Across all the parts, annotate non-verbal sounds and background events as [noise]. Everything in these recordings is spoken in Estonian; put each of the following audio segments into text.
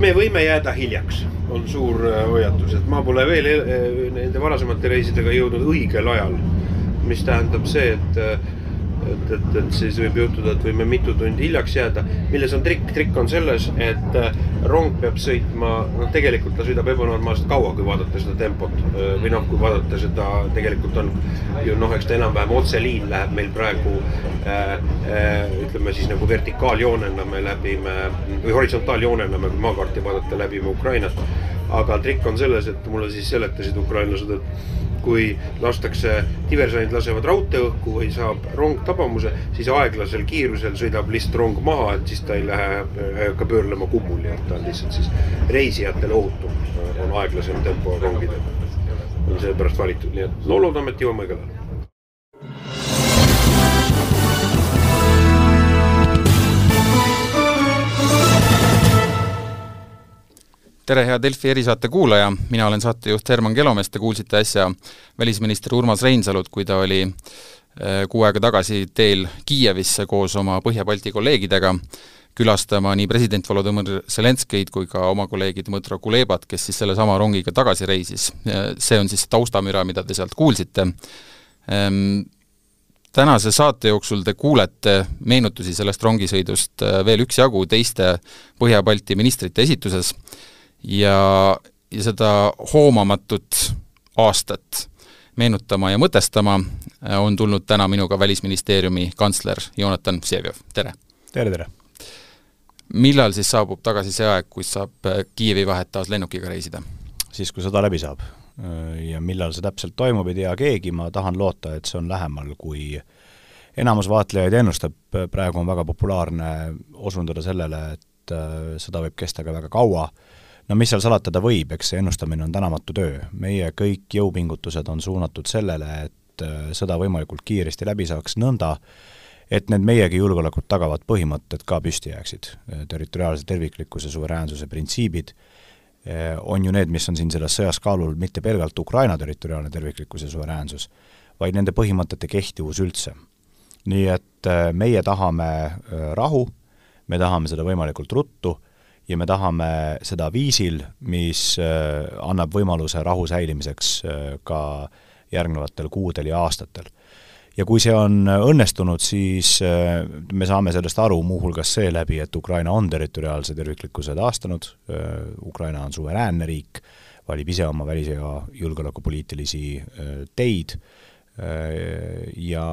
me võime jääda hiljaks, on suur hoiatus, et ma pole veel nende varasemate reisidega jõudnud õigel ajal. mis tähendab see, et et, et, et siis võib juhtuda, et võime mitu tundi hiljaks jääda. milles on trikk, trikk on selles, et äh, rong peab sõitma, noh, tegelikult ta sõidab ebanormaalselt kaua, kui vaadata seda tempot. Äh, või noh, kui vaadata seda, tegelikult on ju noh, eks ta enam-vähem otseliin läheb meil praegu äh, äh, ütleme siis nagu vertikaaljoonena me läbime või horisontaaljoonena me, kui maakaarti vaadata, läbime Ukrainat. aga trikk on selles, et mulle siis seletasid ukrainlased, et kui lastakse, diversandid lasevad raudtee õhku või saab rong tabamuse, siis aeglasel kiirusel sõidab lihtsalt rong maha, et siis ta ei lähe, ei hakka pöörlema kummuli, et ta on lihtsalt siis reisijatele ohutum, on aeglasem tempo rongidel. on seepärast valitud, nii et no loodame, et jõuame õigel ajal. Tere, hea Delfi erisaate kuulaja, mina olen saatejuht Herman Kelomees, te kuulsite äsja välisminister Urmas Reinsalut, kui ta oli äh, kuu aega tagasi teel Kiievisse koos oma Põhja-Balti kolleegidega, külastama nii president Volodõmõr Zelenskõid kui ka oma kolleegi Dmõtro Kulebat, kes siis sellesama rongiga tagasi reisis. see on siis taustamüra, mida te sealt kuulsite. Ehm, tänase saate jooksul te kuulete meenutusi sellest rongisõidust äh, veel üksjagu teiste Põhja-Balti ministrite esituses ja, ja seda hoomamatut aastat meenutama ja mõtestama äh, on tulnud täna minuga Välisministeeriumi kantsler Jonatan Vseviov, tere! tere, tere! millal siis saabub tagasi see aeg, kus saab äh, Kiievi vahet taas lennukiga reisida? siis, kui sõda läbi saab. Äh, ja millal see täpselt toimub, ei tea keegi, ma tahan loota, et see on lähemal, kui enamus vaatlejaid ennustab, praegu on väga populaarne osundada sellele, et sõda võib kesta ka väga kaua, no mis seal salata, ta võib, eks see ennustamine on tänamatu töö. meie kõik jõupingutused on suunatud sellele, et äh, sõda võimalikult kiiresti läbi saaks, nõnda et need meiegi julgeolekut tagavad põhimõtted ka püsti jääksid. Äh, territoriaalse terviklikkuse, suveräänsuse printsiibid äh, on ju need, mis on siin selles sõjas kaalul mitte pelgalt Ukraina territoriaalne terviklikkus ja suveräänsus, vaid nende põhimõtete kehtivus üldse. nii et meie tahame rahu, me tahame seda võimalikult ruttu ja me tahame seda viisil, mis äh, annab võimaluse rahu säilimiseks äh, ka järgnevatel kuudel ja aastatel. ja kui see on õnnestunud, siis äh, me saame sellest aru muuhulgas seeläbi, et Ukraina on territoriaalse terviklikkuse taastanud, Ukraina on suveräänne riik, valib ise oma välis- ja julgeolekupoliitilisi teid, ja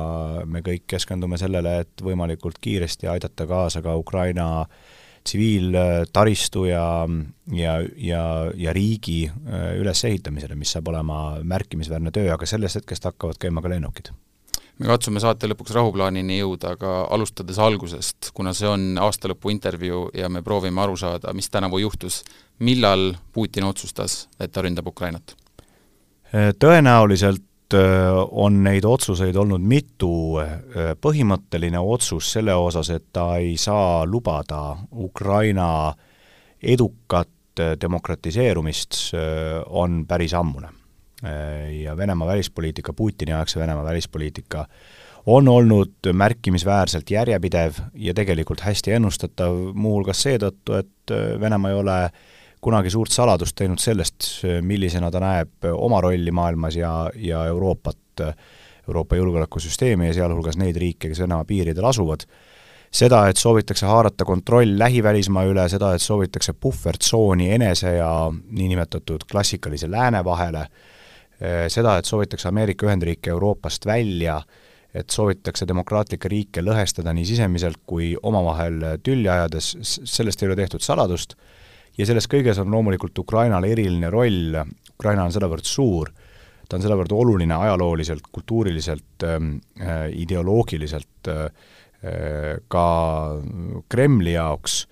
me kõik keskendume sellele, et võimalikult kiiresti aidata kaasa ka Ukraina äh, tsiviiltaristu ja, ja, ja, ja riigi äh, ülesehitamisele, mis saab olema märkimisväärne töö, aga sellest hetkest hakkavad käima ka lennukid me katsume saate lõpuks rahuplaanini jõuda, aga alustades algusest, kuna see on aastalõpu intervjuu ja me proovime aru saada, mis tänavu juhtus, millal Putin otsustas, et ta ründab Ukrainat? Tõenäoliselt Äh, on neid otsuseid olnud mitu, äh, põhimõtteline otsus selle osas, et ta ei saa lubada Ukraina edukat äh, demokratiseerumist, on päris ammune. Ja Venemaa välispoliitika, Putini-aegse Venemaa välispoliitika on olnud märkimisväärselt järjepidev ja tegelikult hästi ennustatav, muuhulgas seetõttu, et Venemaa ei ole äh, kunagi suurt saladust teinud sellest, millisena ta näeb oma rolli maailmas ja, ja Euroopat, Euroopa julgeolekusüsteemi ja sealhulgas neid riike, kes Venemaa piiridel asuvad, seda, et soovitakse haarata kontroll lähivälismaa üle, seda, et soovitakse puhvertsooni enese ja niinimetatud klassikalise lääne vahele, seda, et soovitakse Ameerika Ühendriike Euroopast välja, et soovitakse demokraatlikke riike lõhestada nii sisemiselt kui omavahel tülli ajades, sellest ei ole tehtud saladust ja selles kõiges on loomulikult Ukrainal eriline roll, Ukraina on sedavõrd suur, ta on sedavõrd oluline ajalooliselt, kultuuriliselt äh,, ideoloogiliselt äh, ka Kremli jaoks,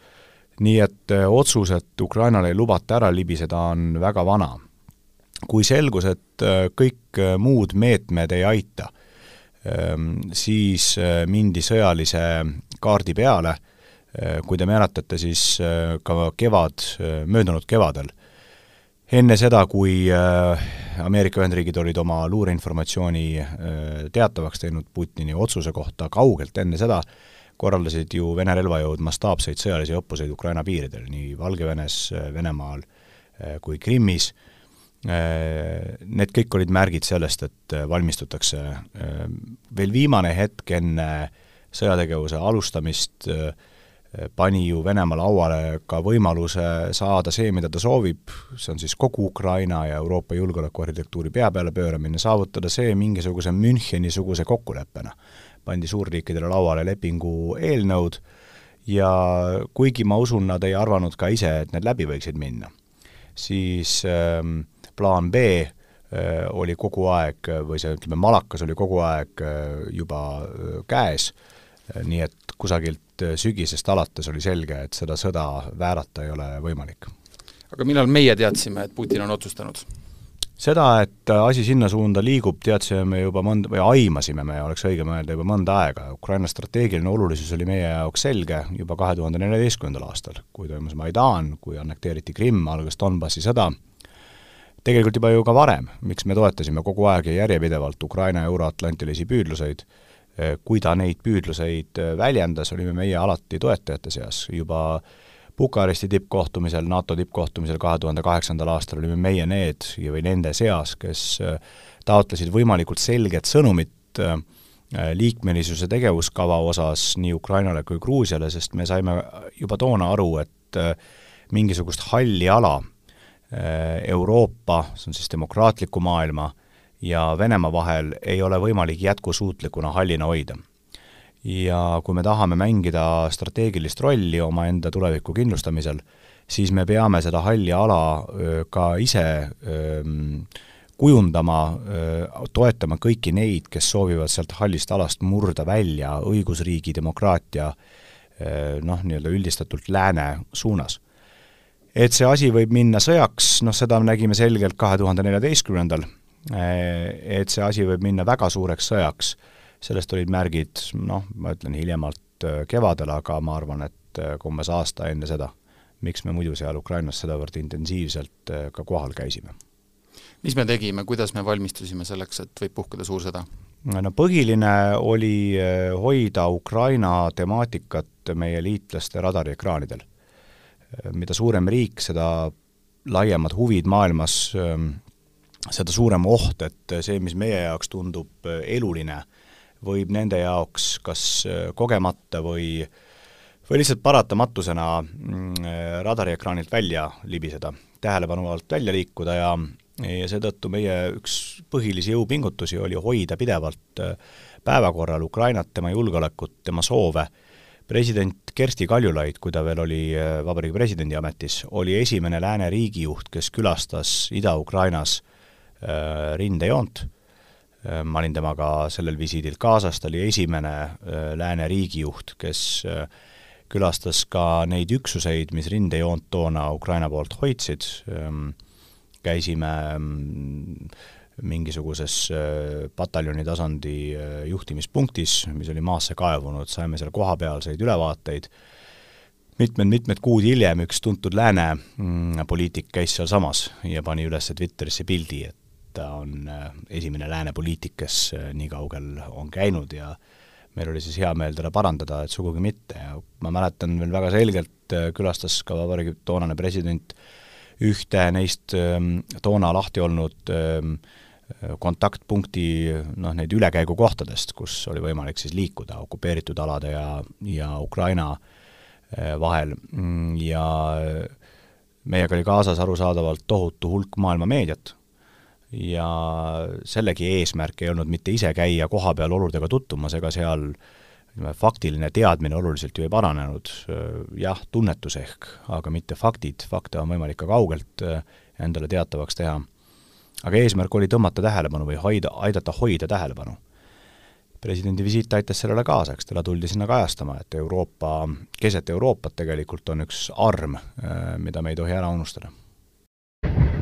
nii et äh, otsus, et Ukrainale ei lubata ära libiseda, on väga vana. kui selgus, et äh, kõik äh, muud meetmed ei aita, ähm, siis äh, mindi sõjalise kaardi peale Äh, kui te mäletate, siis äh, ka kevad, äh, möödunud kevadel, enne seda, kui Ameerika Ühendriigid olid oma luureinformatsiooni teatavaks teinud Putini otsuse kohta, kaugelt enne seda, korraldasid ju Vene relvajõud mastaapseid sõjalisi õppuseid Ukraina piiridel, nii Valgevenes, Venemaal kui Krimmis, need kõik olid märgid sellest, et valmistutakse veel viimane hetk enne sõjategevuse alustamist pani ju Venemaa lauale ka võimaluse saada see, mida ta soovib, see on siis kogu Ukraina ja Euroopa julgeolekuarhitektuuri pea peale pööramine, saavutada see mingisuguse Müncheni-suguse kokkuleppena. Pandi suurriikidele lauale lepingu eelnõud ja kuigi ma usun, nad ei arvanud ka ise, et need läbi võiksid minna, siis ähm, plaan B äh, oli kogu aeg, või see, ütleme, malakas oli kogu aeg äh, juba äh, käes. Nii et kusagilt äh, sügisest alates oli selge, et seda sõda väärata ei ole võimalik. aga millal meie teadsime, et Putin on otsustanud? seda, et asi sinna suunda liigub, teadsime me juba mõnda, või aimasime me, oleks õigem öelda, juba mõnda aega. Ukraina strateegiline olulisus oli meie jaoks selge juba kahe tuhande neljateistkümnendal aastal, kui toimus Maidan, kui annekteeriti Krimm, algas Donbassi sõda, tegelikult juba ju ka varem, miks me toetasime kogu aeg ja järjepidevalt Ukraina euroatlantilisi püüdluseid, kui ta neid püüdluseid väljendas, olime meie alati toetajate seas. Juba Bukaresti tippkohtumisel, NATO tippkohtumisel kahe tuhande kaheksandal aastal olime meie need või nende seas, kes äh, taotlesid võimalikult selget sõnumit liikmelisuse tegevuskava osas nii Ukrainale kui Gruusiale, sest me saime juba toona aru, et mingisugust halli ala Euroopa, see on siis demokraatliku maailma, ja Venemaa vahel ei ole võimalik jätkusuutlikuna hallina hoida ja kui me tahame mängida strateegilist rolli omaenda tuleviku kindlustamisel, siis me peame seda halli ala ka ise kujundama, toetama kõiki neid, kes soovivad sealt hallist alast murda välja õigusriigi, demokraatia noh, nii-öelda üldistatult lääne suunas. et see asi võib minna sõjaks, noh seda nägime selgelt kahe tuhande neljateistkümnendal, et see asi võib minna väga suureks sõjaks sellest olid märgid noh, ma ütlen hiljemalt äh, kevadel, aga ma arvan, et äh, ka umbes aasta enne seda. miks me muidu seal Ukrainas sedavõrd intensiivselt ka kohal käisime. mis me tegime, kuidas me valmistusime selleks, et võib puhkeda suur sõda? no põhiline oli hoida Ukraina temaatikat meie liitlaste radariekraanidel. mida suurem riik, seda laiemad huvid maailmas, ähm, seda suurem oht, et see, mis meie jaoks tundub eluline, võib nende jaoks kas äh, kogemata või või lihtsalt paratamatusena mm, äh, radariekraanilt välja libiseda, tähelepanu alt välja liikuda ja ja seetõttu meie üks põhilisi jõupingutusi oli hoida pidevalt äh, päevakorral Ukrainat, tema julgeolekut, tema soove. president Kersti Kaljulaid, kui ta veel oli Vabariigi Presidendi ametis, oli esimene lääne riigijuht, kes külastas Ida-Ukrainas rindejoont. Äh, ma olin temaga sellel visiidil kaasas, ta oli esimene äh, lääne riigijuht, kes äh, külastas ka neid üksuseid, mis rindejoont toona Ukraina poolt hoidsid, ähm, käisime mm, mingisuguses pataljoni tasandi juhtimispunktis, mis oli maasse kaevunud, saime seal kohapealseid ülevaateid, mitmed-mitmed kuud hiljem üks tuntud lääne mm, poliitik käis sealsamas ja pani üles Twitterisse pildi, et ta on äh, esimene lääne poliitik, kes äh, nii kaugel on käinud ja meil oli siis hea meel teda parandada, et sugugi mitte. Ja ma mäletan veel väga selgelt, äh, külastas ka vabariigi toonane president. Ühte neist ähm, toona lahti olnud ähm, kontaktpunkti noh, neid ülekäigukohtadest, kus oli võimalik siis liikuda okupeeritud alade ja, ja Ukraina vahel. Mm, ja meiega oli kaasas arusaadavalt tohutu hulk maailma meediat, ja sellegi eesmärk ei olnud mitte ise käia kohapeal oludega tutvumas, ega seal ütleme, faktiline teadmine oluliselt ju ei paranenud, jah, tunnetus ehk, aga mitte faktid, fakte on võimalik ka kaugelt äh, endale teatavaks teha. aga eesmärk oli tõmmata tähelepanu või hoida, aidata hoida tähelepanu. presidendi visiit aitas sellele kaasa, eks teda tuldi sinna kajastama, et Euroopa, keset Euroopat tegelikult on üks arm, äh, mida me ei tohi ära unustada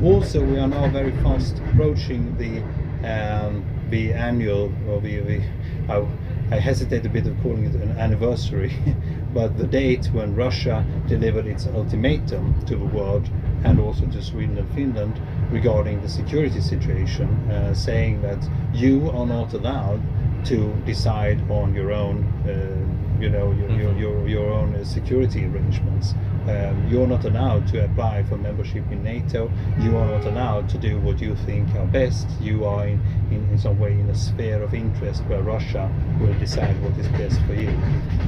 also we are now very fast approaching the um, the annual or the, the I, I hesitate a bit of calling it an anniversary [laughs] but the date when Russia delivered its ultimatum to the world and also to Sweden and Finland regarding the security situation uh, saying that you are not allowed to decide on your own uh, you know your your, your, your own uh, security arrangements. Um, you're not allowed to apply for membership in NATO. You are not allowed to do what you think are best. You are in, in, in some way in a sphere of interest where Russia will decide what is best for you.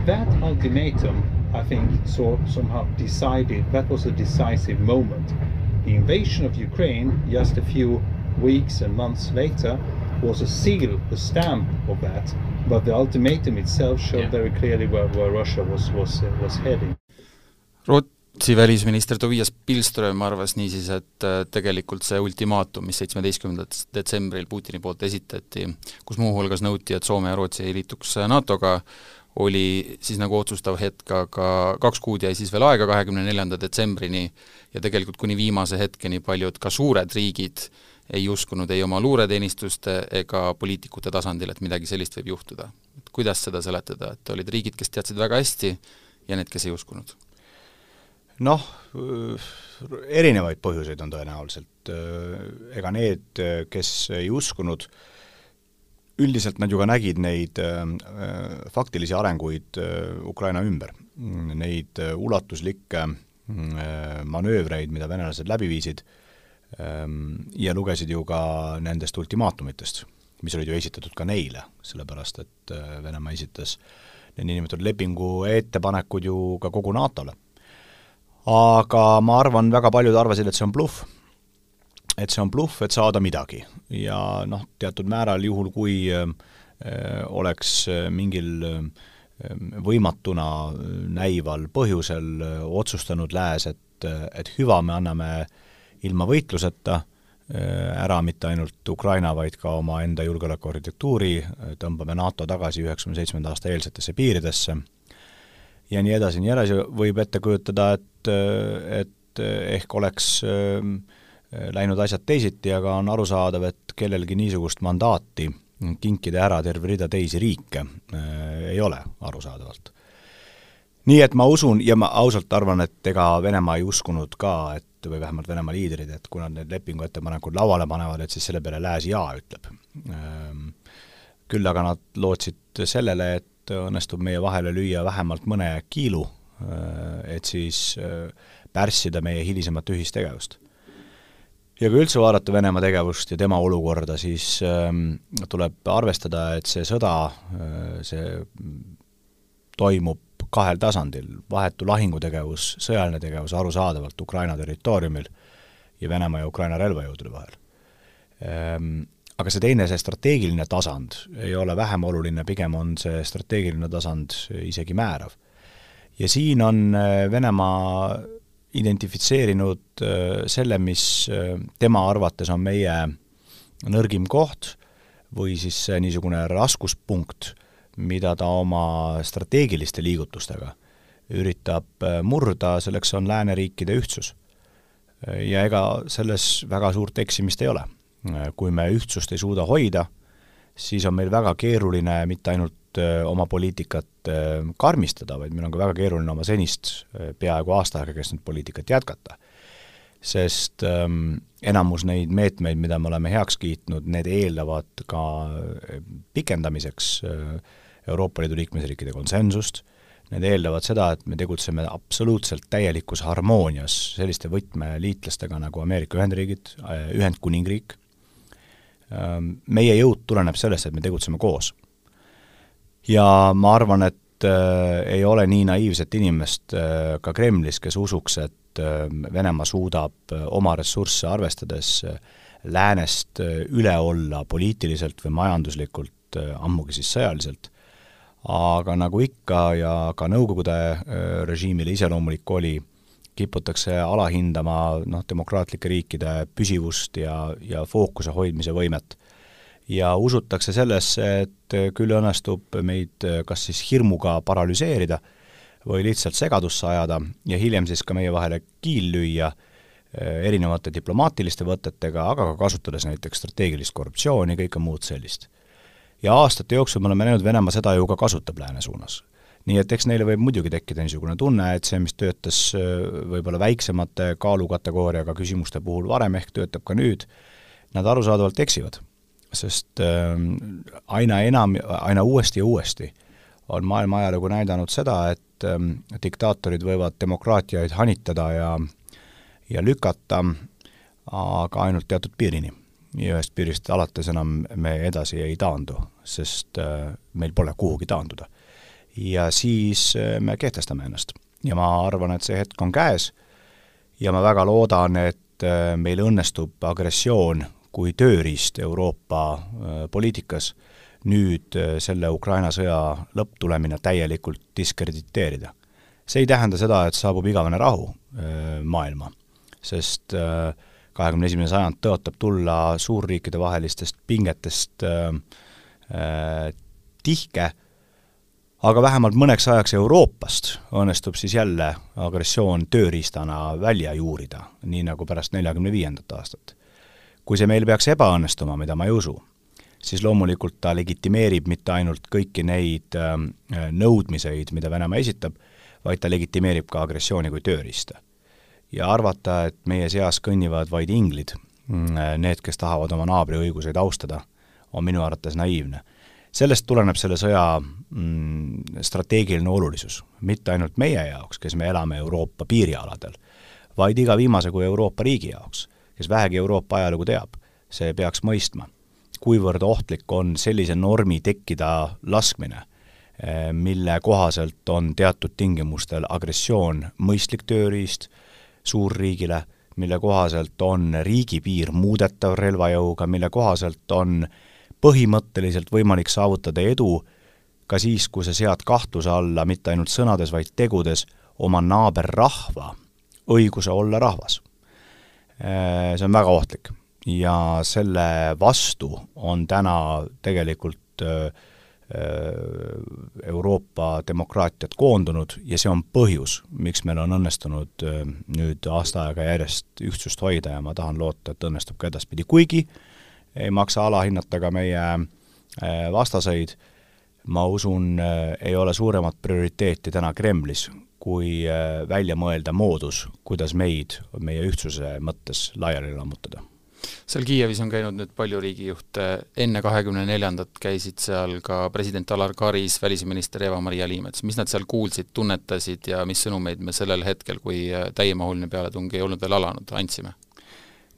That ultimatum, I think, so somehow decided. That was a decisive moment. The invasion of Ukraine, just a few weeks and months later, was a seal, a stamp of that. But the ultimatum itself showed Yeah. very clearly where, where Russia was was uh, was heading. Rootsi välisminister Tobias Billström arvas niisiis, et äh, tegelikult see ultimaatum, mis seitsmeteistkümnendal detsembril Putini poolt esitati, kus muuhulgas nõuti, et Soome ja Rootsi ei liituks NATO-ga, oli siis nagu otsustav hetk, aga kaks kuud jäi siis veel aega, kahekümne neljanda detsembrini, ja tegelikult kuni viimase hetkeni paljud ka suured riigid ei uskunud ei oma luureteenistuste ega poliitikute tasandil, et midagi sellist võib juhtuda. kuidas seda seletada, et olid riigid, kes teadsid väga hästi, ja need, kes ei uskunud? Noh, erinevaid põhjuseid on tõenäoliselt, ega need, kes ei uskunud, üldiselt nad ju ka nägid neid äh, faktilisi arenguid äh, Ukraina ümber, neid äh, ulatuslikke äh, manöövreid, mida venelased läbi viisid ähm, ja lugesid ju ka nendest ultimaatumitest, mis olid ju esitatud ka neile, sellepärast et äh, Venemaa esitas need niinimetatud lepingu ettepanekud ju ka kogu NATO-le. Aga ma arvan, väga paljud arvasid, et see on bluff et see on bluff, et saada midagi. ja noh, teatud määral juhul, kui äh, oleks mingil äh, võimatuna näival põhjusel äh, otsustanud Lääs, et, et hüva, me anname ilma võitluseta äh, ära mitte ainult Ukraina, vaid ka omaenda julgeolekuarhitektuuri, tõmbame NATO tagasi üheksakümne seitsmenda aasta eelsetesse piiridesse ja nii edasi, nii edasi, võib ette kujutada, et, et ehk oleks äh, läinud asjad teisiti, aga on arusaadav, et kellelgi niisugust mandaati kinkida ära terve rida teisi riike äh, ei ole, arusaadavalt. nii et ma usun ja ma ausalt arvan, et ega Venemaa ei uskunud ka, et või vähemalt Venemaa liidrid, et kui nad need lepinguettepanekud lauale panevad, et siis selle peale Lääs jaa ütleb. Küll aga nad lootsid sellele, et õnnestub meie vahele lüüa vähemalt mõne kiilu, et siis pärssida meie hilisemat ühistegevust ja kui üldse vaadata Venemaa tegevust ja tema olukorda, siis ähm, tuleb arvestada, et see sõda äh,, see toimub kahel tasandil, vahetu lahingutegevus, sõjaline tegevus arusaadavalt Ukraina territooriumil ja Venemaa ja Ukraina relvajõudude vahel ähm,. Aga see teine, see strateegiline tasand ei ole vähem oluline, pigem on see strateegiline tasand isegi määrav. ja siin on Venemaa identifitseerinud selle, mis tema arvates on meie nõrgim koht või siis niisugune raskuspunkt, mida ta oma strateegiliste liigutustega üritab murda, selleks on lääneriikide ühtsus. ja ega selles väga suurt eksimist ei ole. Kui me ühtsust ei suuda hoida, siis on meil väga keeruline mitte ainult oma poliitikat karmistada, vaid meil on ka väga keeruline oma senist peaaegu aasta aega kestnud poliitikat jätkata. sest ähm, enamus neid meetmeid, mida me oleme heaks kiitnud, need eeldavad ka pikendamiseks Euroopa Liidu liikmesriikide konsensust, need eeldavad seda, et me tegutseme absoluutselt täielikus harmoonias selliste võtmeliitlastega nagu Ameerika Ühendriigid, Ühendkuningriik, meie jõud tuleneb sellest, et me tegutseme koos ja ma arvan, et äh, ei ole nii naiivset inimest äh, ka Kremlis, kes usuks, et äh, Venemaa suudab oma ressursse arvestades läänest üle olla poliitiliselt või majanduslikult ammugi siis sõjaliselt. aga nagu ikka ja ka Nõukogude režiimile iseloomulik oli, kiputakse alahindama noh, demokraatlike riikide püsivust ja, ja fookuse hoidmise võimet ja usutakse sellesse, et küll õnnestub meid kas siis hirmuga paralüseerida või lihtsalt segadusse ajada ja hiljem siis ka meie vahele kiil lüüa erinevate diplomaatiliste võtetega, aga ka kasutades näiteks strateegilist korruptsiooni, kõike muud sellist. ja aastate jooksul me oleme näinud, Venemaa seda ju ka kasutab lääne suunas. Nii et eks neile võib muidugi tekkida niisugune tunne, et see, mis töötas võib-olla väiksemate kaalukategooriaga küsimuste puhul varem, ehk töötab ka nüüd, nad arusaadavalt eksivad sest äh, aina enam, aina uuesti ja uuesti on maailma ajalugu näidanud seda, et ähm, diktaatorid võivad demokraatiaid hanitada ja ja lükata, aga ainult teatud piirini. ja ühest piirist alates enam me edasi ei taandu, sest äh, meil pole kuhugi taanduda. Ja siis äh, me kehtestame ennast. ja ma arvan, et see hetk on käes ja ma väga loodan, et äh, meil õnnestub agressioon kui tööriist Euroopa poliitikas nüüd selle Ukraina sõja lõpptulemina täielikult diskrediteerida. see ei tähenda seda, et saabub igavene rahu maailma sest äh, kahekümne esimene sajand tõotab tulla suurriikide vahelistest pingetest äh, äh, tihke, aga vähemalt mõneks ajaks Euroopast õnnestub siis jälle agressioon tööriistana välja juurida, nii nagu pärast neljakümne viiendat aastat. kui see meil peaks ebaõnnestuma, mida ma ei usu, siis loomulikult ta legitimeerib mitte ainult kõiki neid äh, nõudmiseid, mida Venemaa esitab, vaid ta legitimeerib ka agressiooni kui tööriista ja arvata, et meie seas kõnnivad vaid inglid, mm, need, kes tahavad oma naabri õiguseid austada, on minu arvates naiivne. sellest tuleneb selle sõja mm, strateegiline olulisus, mitte ainult meie jaoks, kes me elame Euroopa piirialadel, vaid iga viimase kui Euroopa riigi jaoks, kes vähegi Euroopa ajalugu teab, see peaks mõistma, kuivõrd ohtlik on sellise normi tekkida laskmine, eh, mille kohaselt on teatud tingimustel agressioon mõistlik tööriist, suurriigile, mille kohaselt on riigipiir muudetav relvajõuga, mille kohaselt on põhimõtteliselt võimalik saavutada edu ka siis, kui sa sead kahtluse alla mitte ainult sõnades, vaid tegudes oma naaberrahva õiguse olla rahvas. Äh, see on väga ohtlik ja selle vastu on täna tegelikult äh, Äh, Euroopa demokraatiat koondunud ja see on põhjus, miks meil on õnnestunud äh, nüüd aasta aega järjest ühtsust hoida ja ma tahan loota, et õnnestub ka edaspidi, kuigi ei maksa alahinnata ka meie äh, vastaseid, ma usun, ei ole suuremat prioriteeti täna Kremlis, kui välja mõelda moodus, kuidas meid meie ühtsuse mõttes laiali lammutada. Seal Kiievis on käinud nüüd palju riigijuhte, enne kahekümne neljandat käisid seal ka president Alar Karis, välisminister Eva-Maria Liimets, mis nad seal kuulsid, tunnetasid ja mis sõnumeid me sellel hetkel, kui täiemahuline pealetung ei olnud veel alanud, andsime?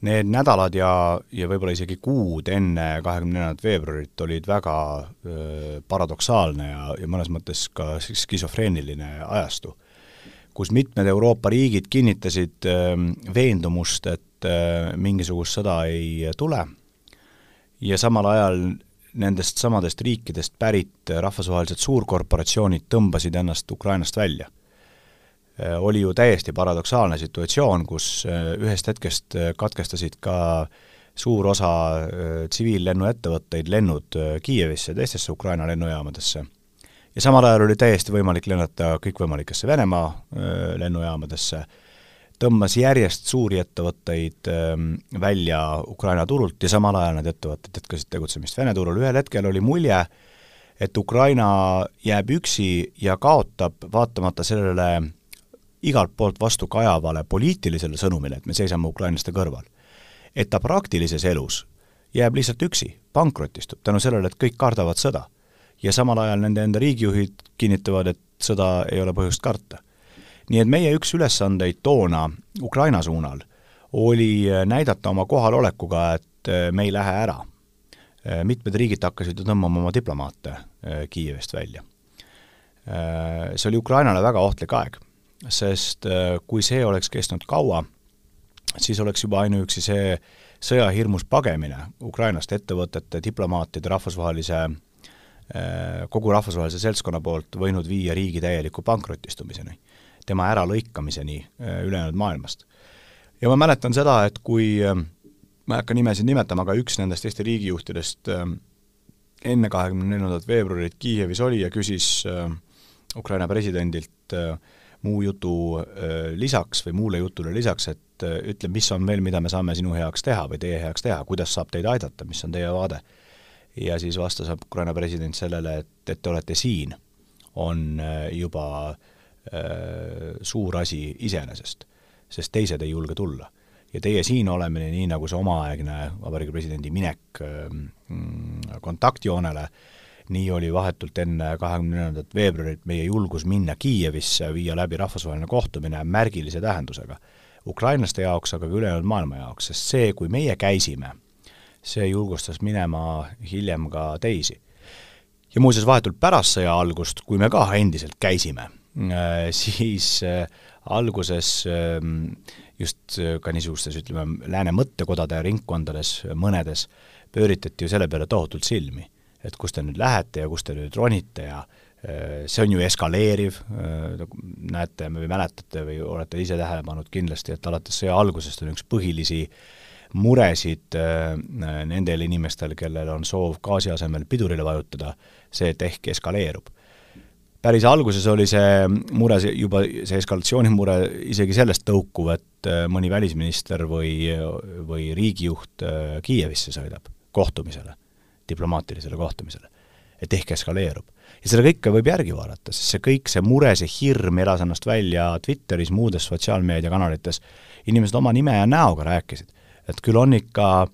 Need nädalad ja, ja võib-olla isegi kuud enne kahekümne neljandat veebruarit olid väga öö, paradoksaalne ja, ja mõnes mõttes ka skisofreeniline ajastu, kus mitmed Euroopa riigid kinnitasid öö, veendumust, et äh, mingisugust sõda ei tule ja samal ajal nendest samadest riikidest pärit rahvusvahelised suurkorporatsioonid tõmbasid ennast Ukrainast välja. Äh, oli ju täiesti paradoksaalne situatsioon, kus äh, ühest hetkest katkestasid ka suur osa tsiviillennuettevõtteid lennud Kiievisse ja teistesse Ukraina lennujaamadesse. ja samal ajal oli täiesti võimalik lennata kõikvõimalikesse Venemaa lennujaamadesse tõmbas järjest suuri ettevõtteid ähm, välja Ukraina turult ja samal ajal need ettevõtted jätkasid tegutsemist Vene turul, ühel hetkel oli mulje, et Ukraina jääb üksi ja kaotab, vaatamata sellele igalt poolt vastu kajavale poliitilisele sõnumile, et me seisame ukrainlaste kõrval. et ta praktilises elus jääb lihtsalt üksi, pankrotistub tänu sellele, et kõik kardavad sõda. ja samal ajal nende enda riigijuhid kinnitavad, et sõda ei ole põhjust karta nii et meie üks ülesandeid toona Ukraina suunal oli äh, näidata oma kohalolekuga, et äh, me ei lähe ära. Äh, mitmed riigid hakkasid ju tõmbama oma diplomaate Kiievist välja. See oli Ukrainale väga ohtlik aeg, sest kui see oleks kestnud kaua, siis oleks juba ainuüksi see sõjahirmus pagemine Ukrainast ettevõtete, diplomaatide, rahvusvahelise kogu rahvusvahelise seltskonna poolt võinud viia riigi täieliku pankrotistumiseni tema äralõikamiseni äh, ülejäänud maailmast. ja ma mäletan seda, et kui äh, ma ei hakka nimesid nimetama, aga üks nendest Eesti riigijuhtidest äh, enne kahekümne neljandat veebruarit Kiievis oli ja küsis Ukraina presidendilt muu jutu lisaks või muule jutule lisaks, et ütle, mis on veel, mida me saame sinu heaks teha või teie heaks teha, kuidas saab teid aidata, mis on teie vaade? ja siis vastas Ukraina president sellele, et, et te olete siin, on juba äh, Äh, suur asi iseenesest, sest teised ei julge tulla. ja teie siin olemine, nii nagu see omaaegne Vabariigi Presidendi minek ähm, kontaktjoonele, nii oli vahetult enne kahekümne neljandat veebruarit meie julgus minna Kiievisse, viia läbi rahvusvaheline kohtumine märgilise tähendusega. ukrainlaste jaoks, aga ka ülejäänud maailma jaoks, sest see, kui meie käisime, see julgustas minema hiljem ka teisi. ja muuseas, vahetult pärast sõja algust, kui me ka endiselt käisime, äh, siis äh, alguses ähm, just ka niisugustes, ütleme, lääne mõttekodade ringkondades, mõnedes, pööritati ju selle peale tohutult silmi et kus te nüüd lähete ja kus te nüüd ronite ja äh, see on ju eskaleeriv, äh, näete või mäletate või olete ise tähele pannud kindlasti, et alates sõja algusest on üks põhilisi muresid äh, nendel inimestel, kellel on soov gaasi asemel pidurile vajutada, see, et ehk eskaleerub. päris alguses oli see mure, juba see eskalatsioonimure isegi sellest tõukuv, et mõni välisminister või, või riigijuht Kiievisse sõidab kohtumisele diplomaatilisele kohtumisele. et ehk eskaleerub. ja seda kõike võib järgi vaadata, sest see kõik, see mure, see hirm elas ennast välja Twitteris, muudes sotsiaalmeediakanalites, inimesed oma nime ja näoga rääkisid, et küll on ikka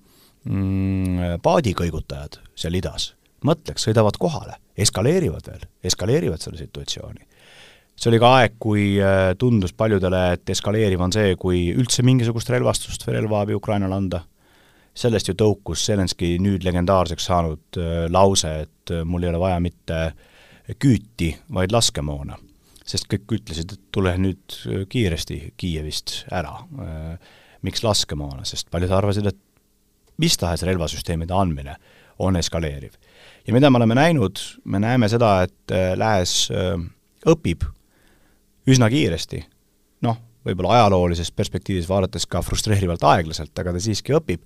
mm, paadikõigutajad seal idas, mõtleks, sõidavad kohale, eskaleerivad veel, eskaleerivad selle situatsiooni. See oli ka aeg, kui äh, tundus paljudele, et eskaleeriv on see, kui üldse mingisugust relvastust või relvaabi Ukrainale anda sellest ju tõukus Zelenski nüüd legendaarseks saanud äh, lause, et äh, mul ei ole vaja mitte küüti, vaid laskemoona. sest kõik ütlesid, et tule nüüd äh, kiiresti Kiievist ära. miks laskemoona, sest paljud arvasid, et mis tahes relvasüsteemide andmine on eskaleeriv. ja mida me oleme näinud, me näeme seda, et Lääs õpib üsna kiiresti, noh, võib-olla ajaloolises perspektiivis vaadates ka frustreerivalt aeglaselt, aga ta siiski õpib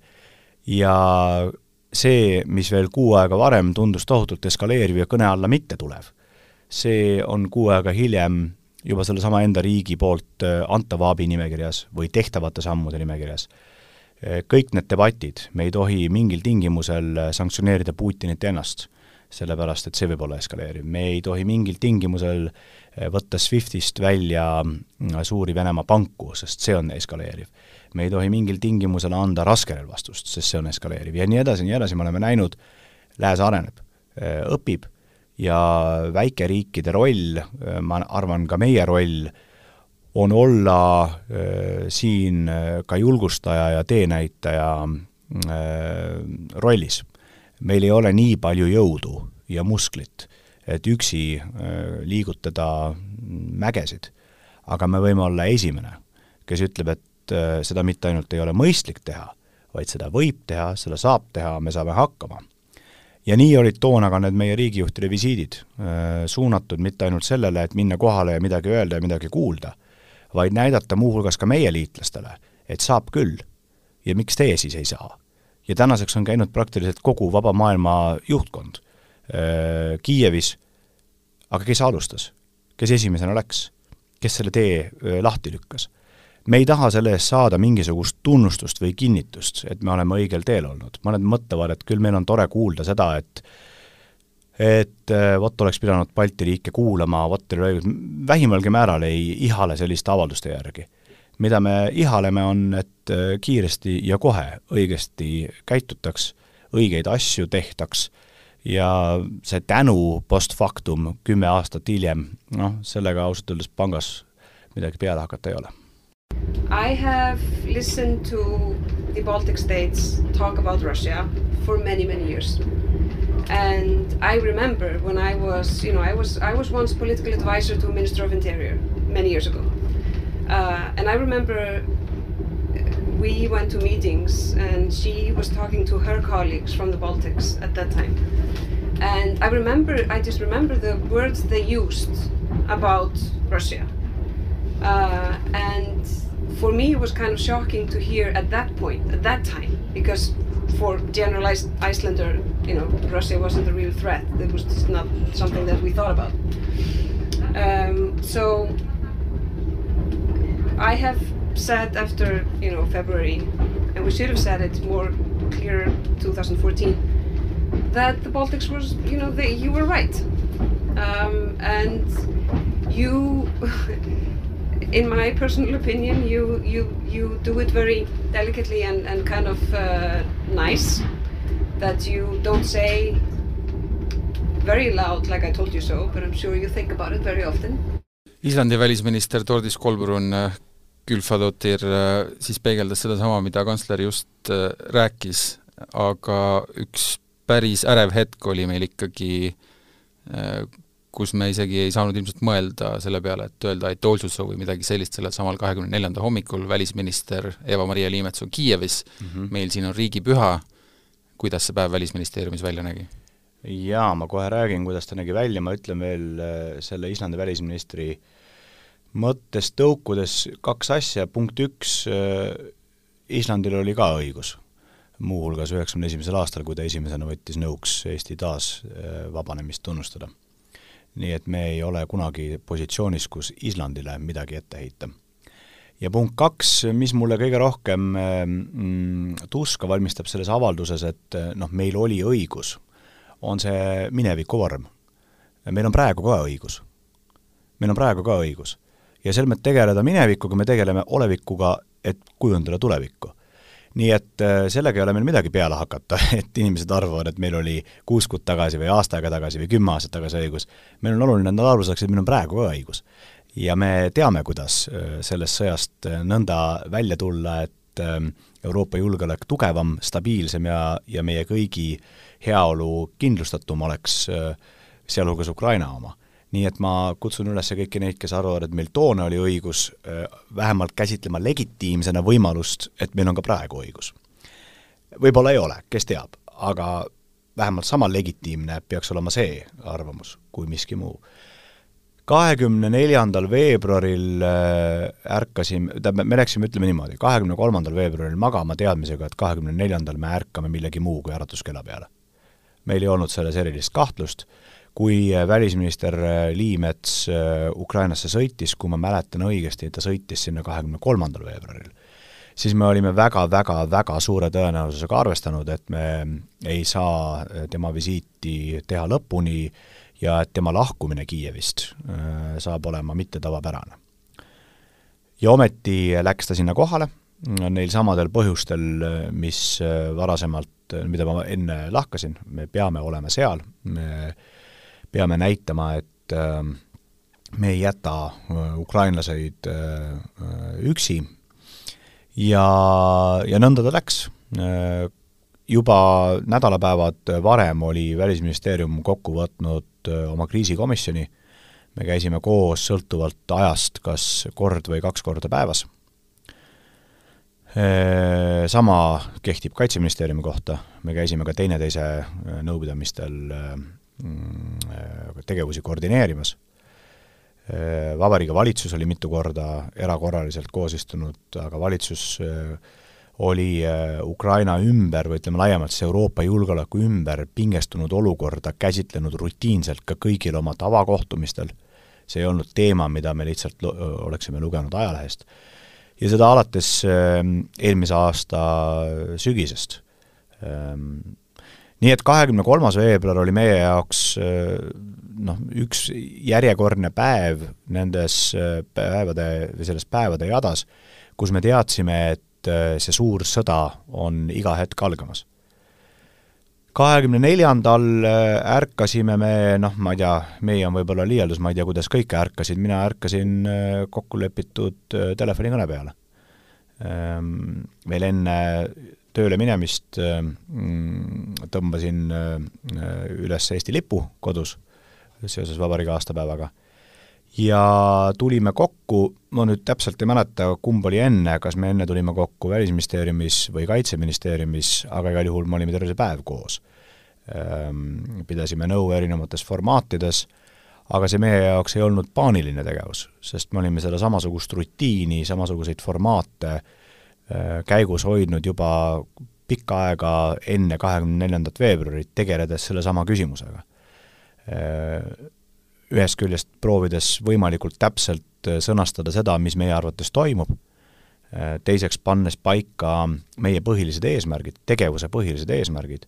ja see, mis veel kuu aega varem tundus tohutult eskaleeriv ja kõne alla mitte tulev, see on kuu aega hiljem juba sellesama enda riigi poolt äh, antava abi nimekirjas või tehtavate sammude nimekirjas. Äh, kõik need debatid, me ei tohi mingil tingimusel äh, sanktsioneerida Putinit ennast, sellepärast et see võib olla eskaleeriv. me ei tohi mingil tingimusel võtta SWIFTist välja suuri Venemaa panku, sest see on eskaleeriv me ei tohi mingil tingimusel anda raskerelvastust, sest see on eskaleeriv ja nii edasi ja nii edasi, me oleme näinud, lääs areneb, õpib ja väikeriikide roll, ma arvan, ka meie roll, on olla siin ka julgustaja ja teenäitaja rollis. meil ei ole nii palju jõudu ja musklit, et üksi liigutada mägesid, aga me võime olla esimene, kes ütleb, et et äh, seda mitte ainult ei ole mõistlik teha, vaid seda võib teha, seda saab teha, me saame hakkama. ja nii olid toona ka need meie riigijuhtide visiidid, äh, suunatud mitte ainult sellele, et minna kohale ja midagi öelda ja midagi kuulda, vaid näidata muuhulgas ka meie liitlastele, et saab küll ja miks teie siis ei saa. ja tänaseks on käinud praktiliselt kogu vaba maailma juhtkond äh, Kiievis, aga kes alustas? kes esimesena läks? kes selle tee lahti lükkas? Me ei taha selle eest saada mingisugust tunnustust või kinnitust, et me oleme õigel teel olnud. mõned mõtlevad, et küll meil on tore kuulda seda, et et äh, vot oleks pidanud Balti riike kuulama, vot teil õigus, vähimalgi määral ei ihale selliste avalduste järgi. mida me ihaleme, on, et äh, kiiresti ja kohe õigesti käitutaks, õigeid asju tehtaks ja see tänu post factum kümme aastat hiljem, noh, sellega ausalt öeldes pangas midagi peale hakata ei ole I have listened to the Baltic states talk about Russia for many, many years. And I remember when I was, you know, I was I was once political advisor to a Minister of Interior many years ago. Uh, and I remember we went to meetings and she was talking to her colleagues from the Baltics at that time. And I remember, I just remember the words they used about Russia. Uh, and for me it was kind of shocking to hear at that point, at that time, because for generalized Icelander, you know, Russia wasn't a real threat. It was just not something that we thought about. Um, so I have said after, you know, February, and we should have said it more clear 2014, that the Baltics was, you know, they, you were right. Um, and you [laughs] in my personal opinion, you you you do it very delicately and and kind of uh, nice. That you don't say very loud, like I told you so, but I'm sure you think about it very often. Islandi välisminister Tordis Kolbrun Gylfadóttir siis peegeldas sedasama, mida kantsler just rääkis, aga üks päris ärev hetk oli meil ikkagi, kus me isegi ei saanud ilmselt mõelda selle peale, et öelda et Oltsusov või midagi sellist sellel samal kahekümne neljanda hommikul, välisminister Eva-Maria Liimets on Kiievis. Mm, -hmm. meil siin on riigipüha, kuidas see päev Välisministeeriumis välja nägi? jaa, ma kohe räägin, kuidas ta nägi välja, ma ütlen veel äh, selle Islandi välisministri mõttest tõukudes kaks asja, punkt üks, äh, Islandil oli ka õigus. Muuhulgas üheksakümne esimesel aastal, kui ta esimesena võttis nõuks Eesti taasvabanemist äh, tunnustada nii et me ei ole kunagi positsioonis, kus Islandile midagi ette heita. ja punkt kaks, mis mulle kõige rohkem mm, tuska valmistab selles avalduses, et noh, meil oli õigus, on see mineviku vorm. meil on praegu ka õigus. meil on praegu ka õigus. ja selmet tegeleda minevikuga, me tegeleme olevikuga, et kujundada tulevikku nii et äh, sellega ei ole meil midagi peale hakata, [laughs] et inimesed arvavad, et meil oli kuus kuud tagasi või aasta aega tagasi või kümme aastat tagasi õigus. meil on oluline, et nad aru saaksid, et meil on praegu ka õigus. ja me teame, kuidas äh, sellest sõjast äh, nõnda välja tulla, et Euroopa julgeolek tugevam, stabiilsem ja, ja meie kõigi heaolu kindlustatum oleks, sealhulgas Ukraina oma nii et ma kutsun üles kõiki neid, kes arvavad, et meil toona oli õigus, äh, vähemalt käsitlema legitiimsena võimalust, et meil on ka praegu õigus. võib-olla ei ole, kes teab, aga vähemalt sama legitiimne peaks olema see arvamus kui miski muu. kahekümne neljandal veebruaril äh, ärkasime, tähendab, me läksime, ütleme niimoodi, kahekümne kolmandal veebruaril magama teadmisega, et kahekümne neljandal me ärkame millegi muu kui äratuskella peale. meil ei olnud selles erilist kahtlust kui äh, välisminister äh, Liimets äh, Ukrainasse sõitis, kui ma mäletan õigesti, ta sõitis sinna kahekümne kolmandal veebruaril, siis me olime väga-väga-väga suure tõenäosusega arvestanud, et me ei saa tema visiiti teha lõpuni ja et tema lahkumine Kiievist saab olema mitte tavapärane. ja ometi läks ta sinna kohale, neil samadel põhjustel, mis varasemalt, mida ma enne lahkasin, me peame olema seal, me peame näitama, et ähm, me ei jäta äh, ukrainlaseid äh, üksi ja, ja nõnda ta läks. Äh, juba nädalapäevad varem oli Välisministeerium kokku võtnud oma kriisikomisjoni, me käisime koos sõltuvalt ajast kas kord või kaks korda päevas. Sama kehtib Kaitseministeeriumi kohta, me käisime ka teineteise nõupidamistel äh, tegevusi koordineerimas. Äh, Vabariigi Valitsus oli mitu korda erakorraliselt koos istunud, aga valitsus äh, oli Ukraina ümber või ütleme laiemalt siis Euroopa julgeoleku ümber pingestunud olukorda käsitlenud rutiinselt ka kõigil oma tavakohtumistel, see ei olnud teema, mida me lihtsalt oleksime lugenud ajalehest. ja seda alates eelmise aasta sügisest nii et kahekümne kolmas veebruar oli meie jaoks äh, noh, üks järjekordne päev nendes äh, päevade või selles päevade jadas, kus me teadsime, et äh, see suur sõda on iga hetk algamas. kahekümne neljandal ärkasime me, noh, ma ei tea, meie on võib-olla liialdus, ma ei tea, kuidas kõik ärkasid, mina ärkasin kokkulepitud telefonikõne peale. Ehm, veel enne tööle minemist mm, tõmbasin äh, üles Eesti lipu kodus seoses vabariigi aastapäevaga. ja tulime kokku, ma nüüd täpselt ei mäleta, kumb oli enne, kas me enne tulime kokku Välisministeeriumis või Kaitseministeeriumis, aga igal juhul me olime terve see päev koos. Ähm, pidasime nõu erinevates formaatides, aga see meie jaoks ei olnud paaniline tegevus, sest me olime seda samasugust rutiini, samasuguseid formaate Äh, käigus hoidnud juba pikka aega enne kahekümne neljandat veebruarit, tegeledes sellesama küsimusega. Äh, ühest küljest proovides võimalikult täpselt äh, sõnastada seda, mis meie arvates toimub, teiseks pannes paika meie põhilised eesmärgid, tegevuse põhilised eesmärgid,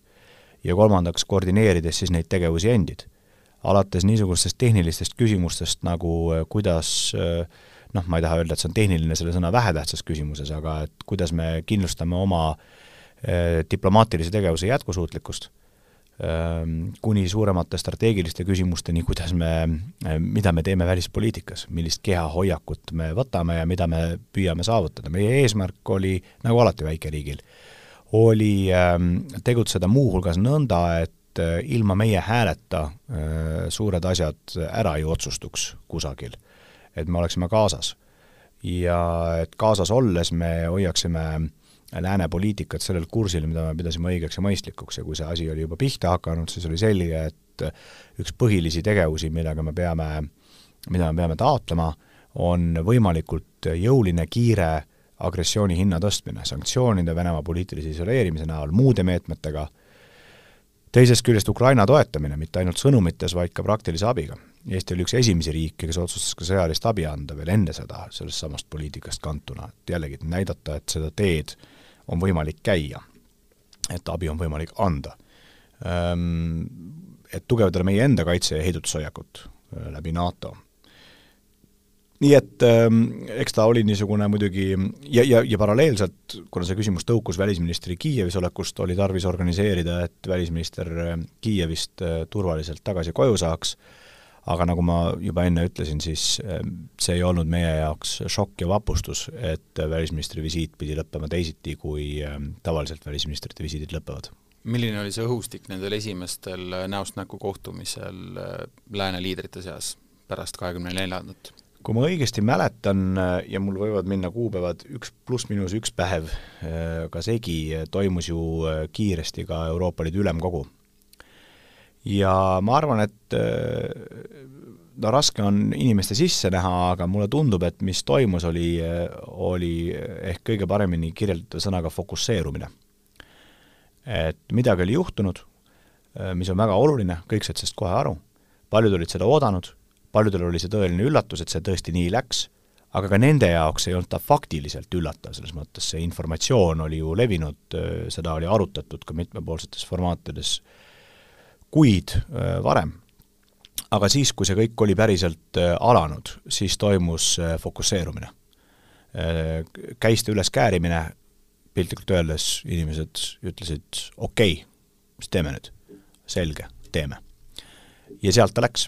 ja kolmandaks koordineerides siis neid tegevusi endid. alates niisugustest tehnilistest küsimustest nagu kuidas äh, noh, ma ei taha öelda, et see on tehniline selle sõna vähetähtsas küsimuses, aga et kuidas me kindlustame oma eh, diplomaatilise tegevuse jätkusuutlikkust ähm, kuni suuremate strateegiliste küsimusteni, kuidas me, mida me teeme välispoliitikas, millist kehahoiakut me võtame ja mida me püüame saavutada. meie eesmärk oli, nagu alati väikeriigil, oli ähm, tegutseda muuhulgas nõnda, et ilma meie hääleta suured asjad ära ei otsustuks kusagil. Et me oleksime kaasas ja et kaasas olles me hoiaksime lääne poliitikat sellel kursil, mida me pidasime õigeks ja mõistlikuks. Ja kui see asi oli juba pihta hakanud, siis oli selge, et üks põhilisi tegevusi, millega me peame, mida me peame taotlema, on võimalikult jõuline, kiire agressiooni hinna tõstmine, sanktsioonide, Venemaa poliitilise isoleerimise näol, muude meetmetega, teisest küljest Ukraina toetamine, mitte ainult sõnumites, vaid ka praktilise abiga Eesti oli üks esimesi riike, kes otsustas ka sõjalist abi anda veel enne seda, sellest samast poliitikast kantuna, et jällegi näidata, et seda teed on võimalik käia, et abi on võimalik anda. Et tugevdada meie enda kaitse- ja heidutushoiakut äh, läbi NATO. nii et ähm, eks ta oli niisugune muidugi ja, ja, ja paralleelselt, kuna see küsimus tõukus välisministri Kiievis olekust, oli tarvis organiseerida, et välisminister äh, Kiievist äh, turvaliselt tagasi koju saaks aga nagu ma juba enne ütlesin, siis ehm, see ei olnud meie jaoks šokk ja vapustus, et välisministri visiit pidi lõppema teisiti, kui ehm, tavaliselt välisministrite visiidid lõpevad. milline oli see õhustik nendel esimestel äh, näost näkku kohtumisel äh, lääne liidrite seas pärast kahekümne neljandat? kui ma õigesti mäletan äh, ja mul võivad minna kuupäevad üks pluss-miinus üks päev ka segi, toimus ju kiiresti ka Euroopa Liidu Ülemkogu ja ma arvan, et äh, no raske on inimeste sisse näha, aga mulle tundub, et mis toimus, oli, oli ehk kõige paremini kirjeldatav sõnaga fokusseerumine. et midagi oli juhtunud, äh, mis on väga oluline, kõik said sellest kohe aru, paljud olid seda oodanud, paljudel oli see tõeline üllatus, et see tõesti nii läks, aga ka nende jaoks ei olnud ta faktiliselt üllatav, selles mõttes see informatsioon oli ju levinud, äh, seda oli arutatud ka mitmepoolsetes formaatides äh, kuid äh, varem. aga siis, kui see kõik oli päriselt äh, alanud, siis toimus äh, fokusseerumine. Käiste üles käärimine, piltlikult öeldes inimesed ütlesid okei okay,, mis teeme nüüd? selge, teeme. ja sealt ta läks.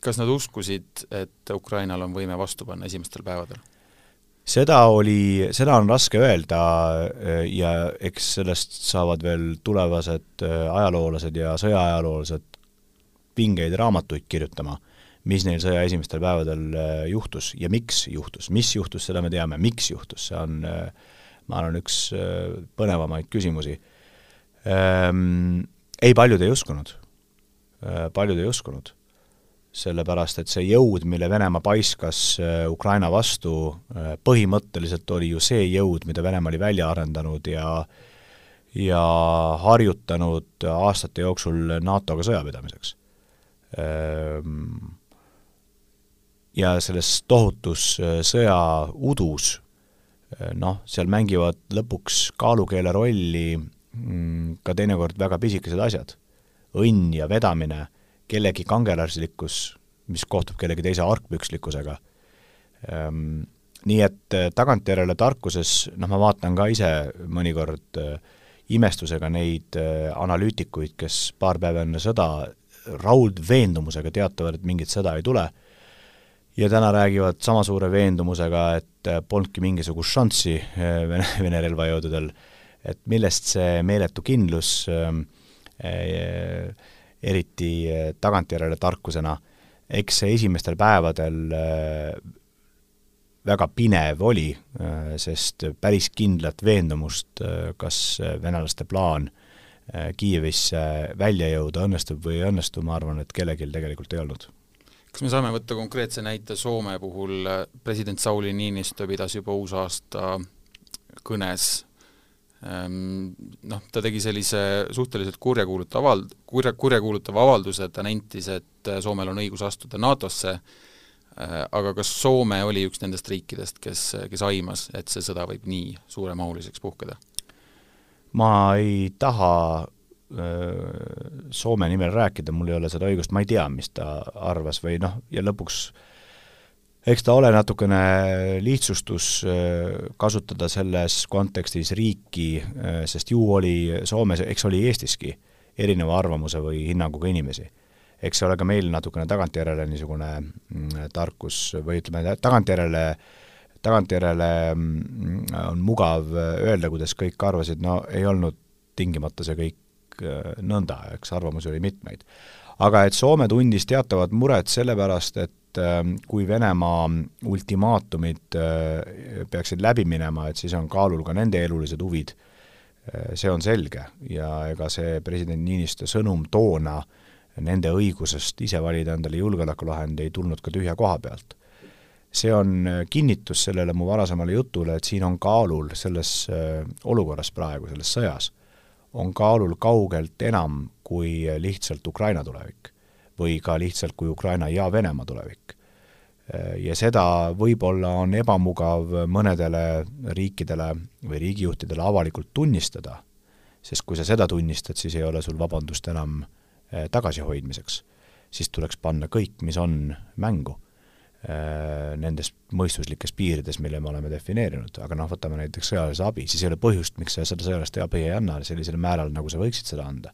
kas nad uskusid, et Ukrainal on võime vastu panna esimestel päevadel? Seda oli, seda on raske öelda äh, ja eks sellest saavad veel tulevased äh, ajaloolased ja sõjaajaloolased pingeid raamatuid kirjutama, mis neil sõja esimestel päevadel äh, juhtus ja miks juhtus, mis juhtus, seda me teame, miks juhtus, see on ma arvan, üks põnevamaid küsimusi. Ehm, ei, paljud ei uskunud. paljud ei uskunud sellepärast et see jõud, mille Venemaa paiskas äh, Ukraina vastu, äh, põhimõtteliselt oli ju see jõud, mida Venemaa oli välja arendanud ja ja harjutanud aastate jooksul NATO-ga sõjapidamiseks. Ehm, ja selles tohutus äh, sõjaudus noh, seal mängivad lõpuks kaalukeele rolli mm, ka teinekord väga pisikesed asjad. õnn ja vedamine kellegi kangelaslikkus, mis kohtub kellegi teise argpükslikkusega. Ehm, nii et äh, tagantjärele tarkuses, noh, ma vaatan ka ise mõnikord äh, imestusega neid äh, analüütikuid, kes paar päeva enne sõda raudveendumusega teatavad, et mingit sõda ei tule, ja täna räägivad sama suure veendumusega, et polnudki mingisugust šanssi Vene, [laughs] Vene relvajõududel, et millest see meeletu kindlus äh, äh, eriti eh, tagantjärele tarkusena, eks see esimestel päevadel eh, väga pinev oli, eh, sest päris kindlat veendumust, kas venelaste plaan Kiievisse välja jõuda õnnestub või ei õnnestu, ma arvan, et kellelgi tegelikult ei olnud. Kas me saame võtta konkreetse näite Soome puhul, president Sauli Niinistö pidas juba uusaasta kõnes noh, ta tegi sellise suhteliselt kurjakuulutava avald-, kurja, kurjakuulutava avalduse, ta nentis, et äh, Soomel on õigus astuda NATO-sse, äh, aga kas Soome oli üks nendest riikidest, kes, kes aimas, et see sõda võib nii suuremahuliseks puhkeda? ma ei taha äh, Soome nimel rääkida, mul ei ole seda õigust, ma ei tea, mis ta arvas või noh, ja lõpuks äh, eks ta ole natukene lihtsustus äh, kasutada selles kontekstis riiki, äh, sest ju oli Soomes, eks oli Eestiski, erineva arvamuse või hinnanguga inimesi. eks see ole ka meil natukene tagantjärele niisugune mm, tarkus või ütleme, tagantjärele tagantjärele mm, on mugav öelda, kuidas kõik arvasid, no ei olnud tingimata see kõik äh, nõnda, eks arvamusi oli mitmeid. aga et Soome tundis teatavat muret sellepärast, et ähm, kui Venemaa ultimaatumid äh, peaksid läbi minema, et siis on kaalul ka nende elulised huvid, äh, see on selge. Ja ega see president Niinistö sõnum toona nende õigusest ise valida endale julgeolekulahend ei tulnud ka tühja koha pealt. See on kinnitus sellele mu varasemale jutule, et siin on kaalul selles olukorras praegu, selles sõjas, on kaalul kaugelt enam kui lihtsalt Ukraina tulevik või ka lihtsalt kui Ukraina ja Venemaa tulevik. ja seda võib-olla on ebamugav mõnedele riikidele või riigijuhtidele avalikult tunnistada, sest kui sa seda tunnistad, siis ei ole sul vabandust enam eh, tagasihoidmiseks. siis tuleks panna kõik, mis on, mängu nendes mõistuslikes piirides, mille me oleme defineerinud, aga noh, võtame näiteks sõjalise abi, siis ei ole põhjust, miks sa seda sõjalist abi ei anna sellisel määral, nagu sa võiksid seda anda.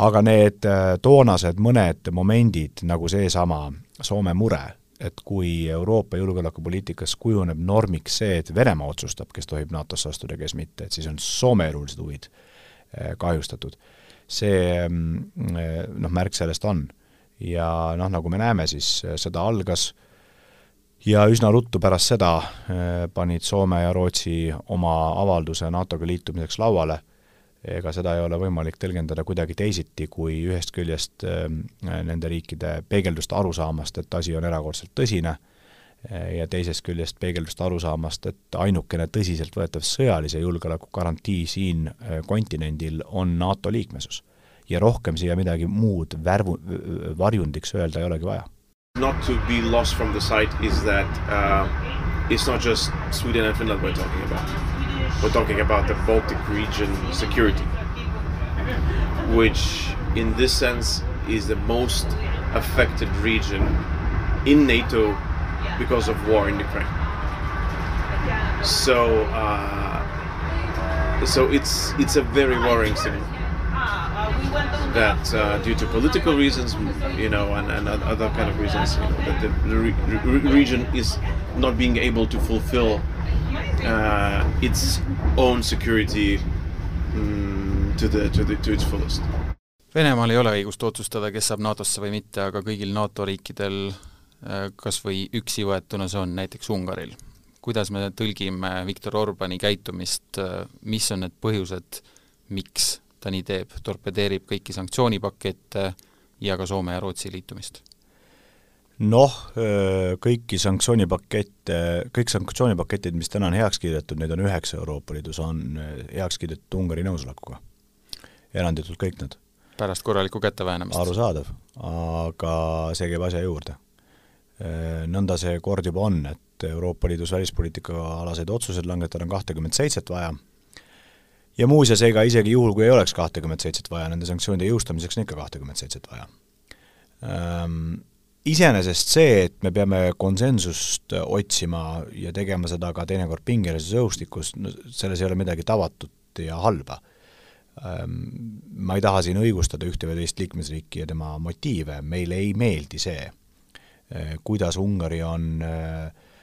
aga need äh, toonased mõned momendid, nagu seesama Soome mure, et kui Euroopa julgeolekupoliitikas kujuneb normiks see, et Venemaa otsustab, kes tohib NATO-sse astuda, kes mitte, et siis on Soome elulised huvid äh, kahjustatud. see mm, noh, märk sellest on. ja noh, nagu me näeme, siis sõda algas äh, ja üsna ruttu pärast seda äh, panid Soome ja Rootsi oma avalduse NATO-ga liitumiseks lauale, ega seda ei ole võimalik tõlgendada kuidagi teisiti, kui ühest küljest äh, nende riikide peegeldust arusaamast, et asi on erakordselt tõsine, äh, ja teisest küljest peegeldust arusaamast, et ainukene tõsiseltvõetav sõjalise julgeoleku garantii siin kontinendil on NATO liikmesus. ja rohkem siia midagi muud värvu, varjundiks öelda ei olegi vaja not to be lost from the sight is that uh, it's not just Sweden and Finland we're talking about. We're talking about the Baltic region security, which in this sense is the most affected region in NATO because of war in Ukraine. So, uh, so it's it's a very worrying signal that uh, due to political reasons, you know, and, and other kind of reasons, you know, that the, re re region is not being able to fulfill uh, its own security mm, to the to the to its fullest. Venemaal ei ole õigust otsustada, kes saab NATO-sse või mitte, aga kõigil NATO riikidel äh, kas või üksi võetuna see on, näiteks Ungaril. kuidas me tõlgime Viktor Orbani käitumist, äh, mis on need põhjused, miks ta nii teeb, torpedeerib kõiki sanktsioonipakette ja ka Soome ja Rootsi liitumist? noh, kõiki sanktsioonipakette, kõik sanktsioonipaketid, mis täna on heaks kiidetud, neid on üheksa Euroopa Liidus, on heaks kiidetud Ungari nõusolekuga. eranditult kõik nad. pärast korralikku käteväänamist? arusaadav, aga see käib asja juurde. Nõnda see kord juba on, et Euroopa Liidus välispoliitika alaseid otsuseid langetada on kahtekümmet seitset vaja ja muuseas, ega isegi juhul, kui ei oleks kahtekümmet seitset vaja, nende sanktsioonide jõustamiseks on ikka kahtekümmet seitset vaja ähm,. Iseenesest see, et me peame konsensust otsima ja tegema seda ka teinekord pingelises õhustikus, no selles ei ole midagi tavatut ja halba ähm,. Ma ei taha siin õigustada ühte või teist liikmesriiki ja tema motiive, meile ei meeldi see, äh, kuidas Ungari on äh,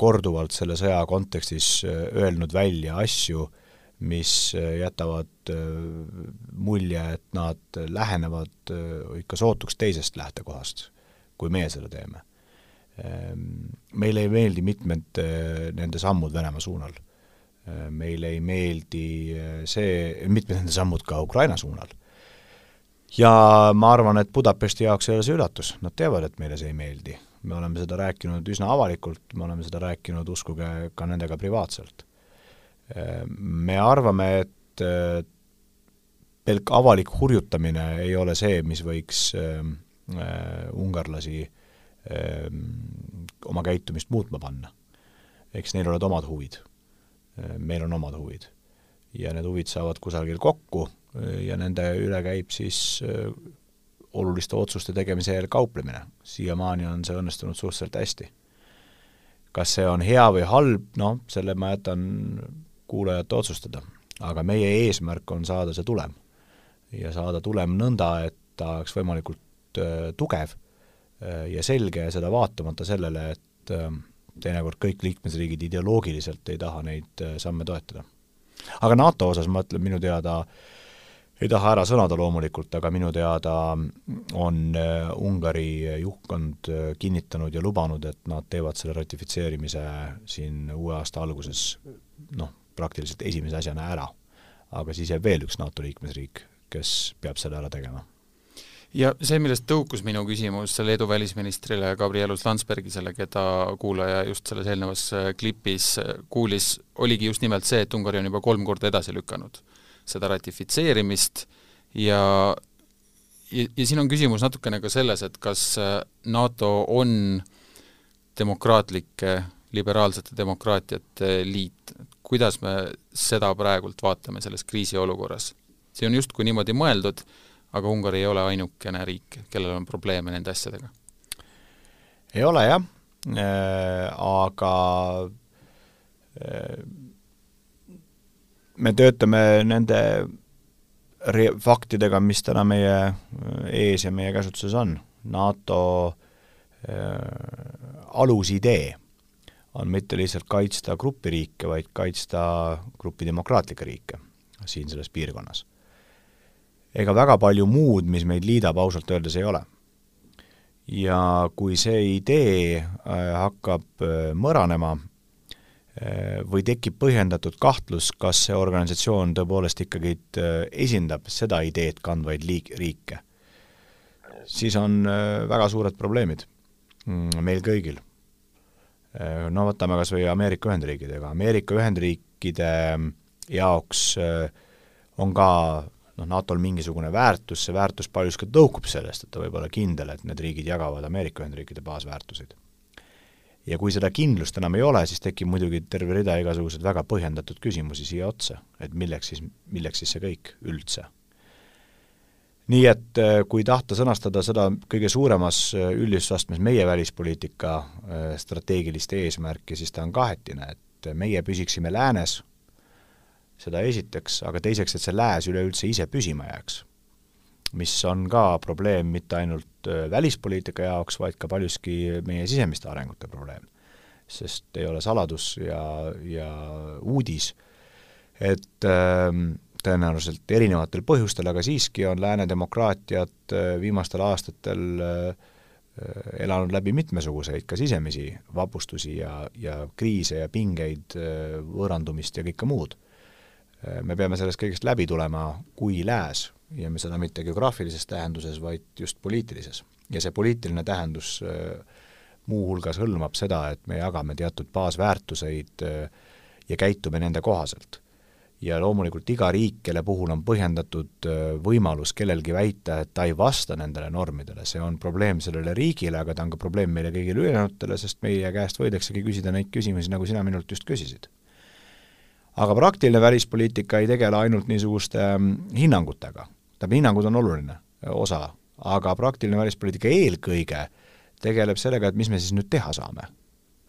korduvalt selle sõja kontekstis äh, öelnud välja asju, mis äh, jätavad äh, mulje, et nad lähenevad äh, ikka sootuks teisest lähtekohast, kui meie seda teeme. Ähm, meile ei meeldi mitmed nende sammud Venemaa suunal. meile ei meeldi see, mitmed nende sammud ka Ukraina suunal. ja ma arvan, et Budapesti jaoks ei ole see üllatus, nad teavad, et meile see ei meeldi. Me oleme seda rääkinud üsna avalikult, me oleme seda rääkinud, uskuge, ka nendega privaatselt me arvame, et äh, pelk avalik hurjutamine ei ole see, mis võiks äh, ungarlasi äh, oma käitumist muutma panna. eks neil oled omad huvid, meil on omad huvid. ja need huvid saavad kusagil kokku ja nende üle käib siis oluliste otsuste tegemise eel kauplemine. siiamaani on see õnnestunud suhteliselt hästi. kas see on hea või halb, noh, selle ma jätan kuulajate otsustada. aga meie eesmärk on saada see tulem. ja saada tulem nõnda, et ta oleks võimalikult tugev ja selge ja seda vaatamata sellele, et teinekord kõik liikmesriigid ideoloogiliselt ei taha neid samme toetada. aga NATO osas ma ütlen, minu teada äh, ei taha ära sõnada loomulikult, aga minu teada on äh, Ungari juhtkond äh, kinnitanud ja lubanud, et nad teevad selle ratifitseerimise siin uue aasta alguses noh, praktiliselt esimese asjana ära. aga siis jääb veel üks NATO liikmesriik, kes peab selle ära tegema ja see, millest tõukus minu küsimus Leedu välisministrile Gabrielus Landsbergisele, keda kuulaja just selles eelnevas äh, klipis kuulis, oligi just nimelt see, et Ungari on juba kolm korda edasi lükanud seda ratifitseerimist ja ja, ja siin on küsimus natukene ka selles, et kas äh, NATO on demokraatlike, liberaalsete demokraatiate liit, kuidas me seda praegult vaatame selles kriisiolukorras? see on justkui niimoodi mõeldud, aga Ungari ei ole ainukene riik, kellel on probleeme nende asjadega. ei ole jah äh,, aga äh, me töötame nende re-, faktidega, mis täna meie äh, ees ja meie käsutuses on. NATO äh, alusidee on mitte lihtsalt kaitsta grupiriike, vaid kaitsta grupi demokraatlikke riike siin selles piirkonnas. ega väga palju muud, mis meid liidab, ausalt öeldes ei ole. ja kui see idee äh, hakkab äh, mõranema, või tekib põhjendatud kahtlus, kas see organisatsioon tõepoolest ikkagi äh, esindab seda ideed kandvaid liik-, riike, siis on äh, väga suured probleemid mm, meil kõigil. Äh, no võtame kas või Ameerika Ühendriikidega, Ameerika Ühendriikide jaoks on ka noh, NATO-l mingisugune väärtus, see väärtus paljuski tõukub sellest, et ta võib olla kindel, et need riigid jagavad Ameerika Ühendriikide baasväärtuseid ja kui seda kindlust enam ei ole, siis tekib muidugi terve rida igasuguseid väga põhjendatud küsimusi siia otsa, et milleks siis, milleks siis see kõik üldse. nii et äh, kui tahta sõnastada seda kõige suuremas äh, üldistusastmes meie välispoliitika äh, strateegilist eesmärki, siis ta on kahetine, et meie püsiksime läänes, seda esiteks, aga teiseks, et see lääs üleüldse ise püsima jääks mis on ka probleem mitte ainult äh, välispoliitika jaoks, vaid ka paljuski meie sisemiste arengute probleem. sest ei ole saladus ja, ja uudis, et äh, tõenäoliselt erinevatel põhjustel, aga siiski on lääne demokraatiad äh, viimastel aastatel äh, elanud läbi mitmesuguseid ka sisemisi vapustusi ja, ja kriise ja pingeid, võõrandumist ja kõike muud. me peame sellest kõigest läbi tulema kui lääs ja seda mitte geograafilises tähenduses, vaid just poliitilises. ja see poliitiline tähendus äh, muuhulgas hõlmab seda, et me jagame teatud baasväärtuseid äh, ja käitume nende kohaselt. ja loomulikult iga riik, kelle puhul on põhjendatud äh, võimalus kellelgi väita, et ta ei vasta nendele normidele, see on probleem sellele riigile, aga ta on ka probleem meile kõigile ülejäänutele, sest meie käest võidaksegi küsida neid küsimusi, nagu sina minult just küsisid aga praktiline välispoliitika ei tegele ainult niisuguste ähm, hinnangutega, tähendab, hinnangud on oluline osa, aga praktiline välispoliitika eelkõige tegeleb sellega, et mis me siis nüüd teha saame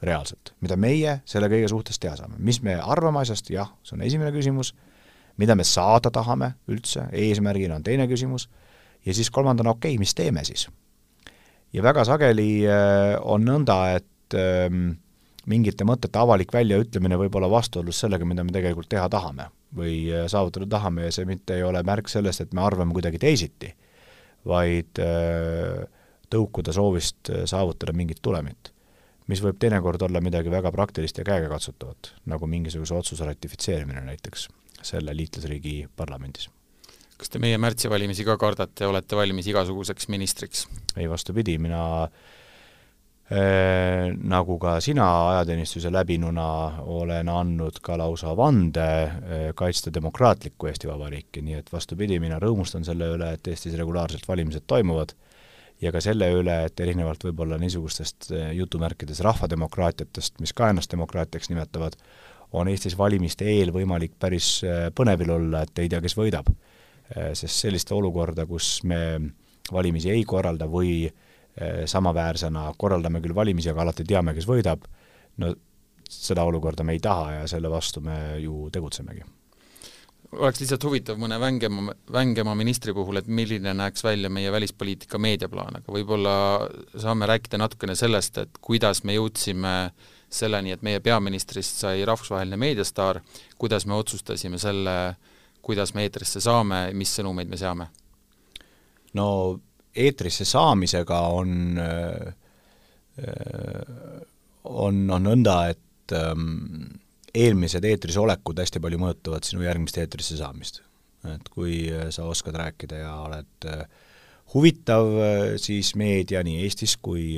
reaalselt, mida meie selle kõige suhtes teha saame, mis me arvame asjast, jah, see on esimene küsimus, mida me saada tahame üldse, eesmärgina on teine küsimus, ja siis kolmandana, okei okay,, mis teeme siis? ja väga sageli on nõnda, et ähm, mingite mõtete avalik väljaütlemine võib olla vastuolus sellega, mida me tegelikult teha tahame või äh, saavutada tahame ja see mitte ei ole märk sellest, et me arvame kuidagi teisiti, vaid äh, tõukuda soovist äh, saavutada mingit tulemit. mis võib teinekord olla midagi väga praktilist ja käegakatsutavat, nagu mingisuguse otsuse ratifitseerimine näiteks selle liitlasriigi parlamendis. kas te meie märtsivalimisi ka kardate olete valmis igasuguseks ministriks? ei, vastupidi, mina äh, nagu ka sina ajateenistuse läbinuna olen andnud ka lausa vande kaitsta demokraatlikku Eesti Vabariiki, nii et vastupidi, mina rõõmustan selle üle, et Eestis regulaarselt valimised toimuvad ja ka selle üle, et erinevalt võib-olla niisugustest jutumärkides rahvademokraatiatest, mis ka ennast demokraatiaks nimetavad, on Eestis valimiste eel võimalik päris põnevil olla, et ei tea, kes võidab. sest sellist olukorda, kus me valimisi ei korralda või äh, samaväärsena, korraldame küll valimisi, aga alati teame, kes võidab, no seda olukorda me ei taha ja selle vastu me ju tegutsemegi. oleks lihtsalt huvitav mõne vängema, vängema ministri puhul, et milline näeks välja meie välispoliitika meediaplaan, aga võib-olla saame rääkida natukene sellest, et kuidas me jõudsime selleni, et meie peaministrist sai rahvusvaheline meediastaar, kuidas me otsustasime selle, kuidas me eetrisse saame, mis sõnumeid me seame? no eetrisse saamisega on, on, on nõnda, et ähm, eelmised eetris olekud hästi palju mõjutavad sinu järgmist eetrisse saamist. et kui äh, sa oskad rääkida ja oled äh, huvitav, äh, siis meedia nii Eestis kui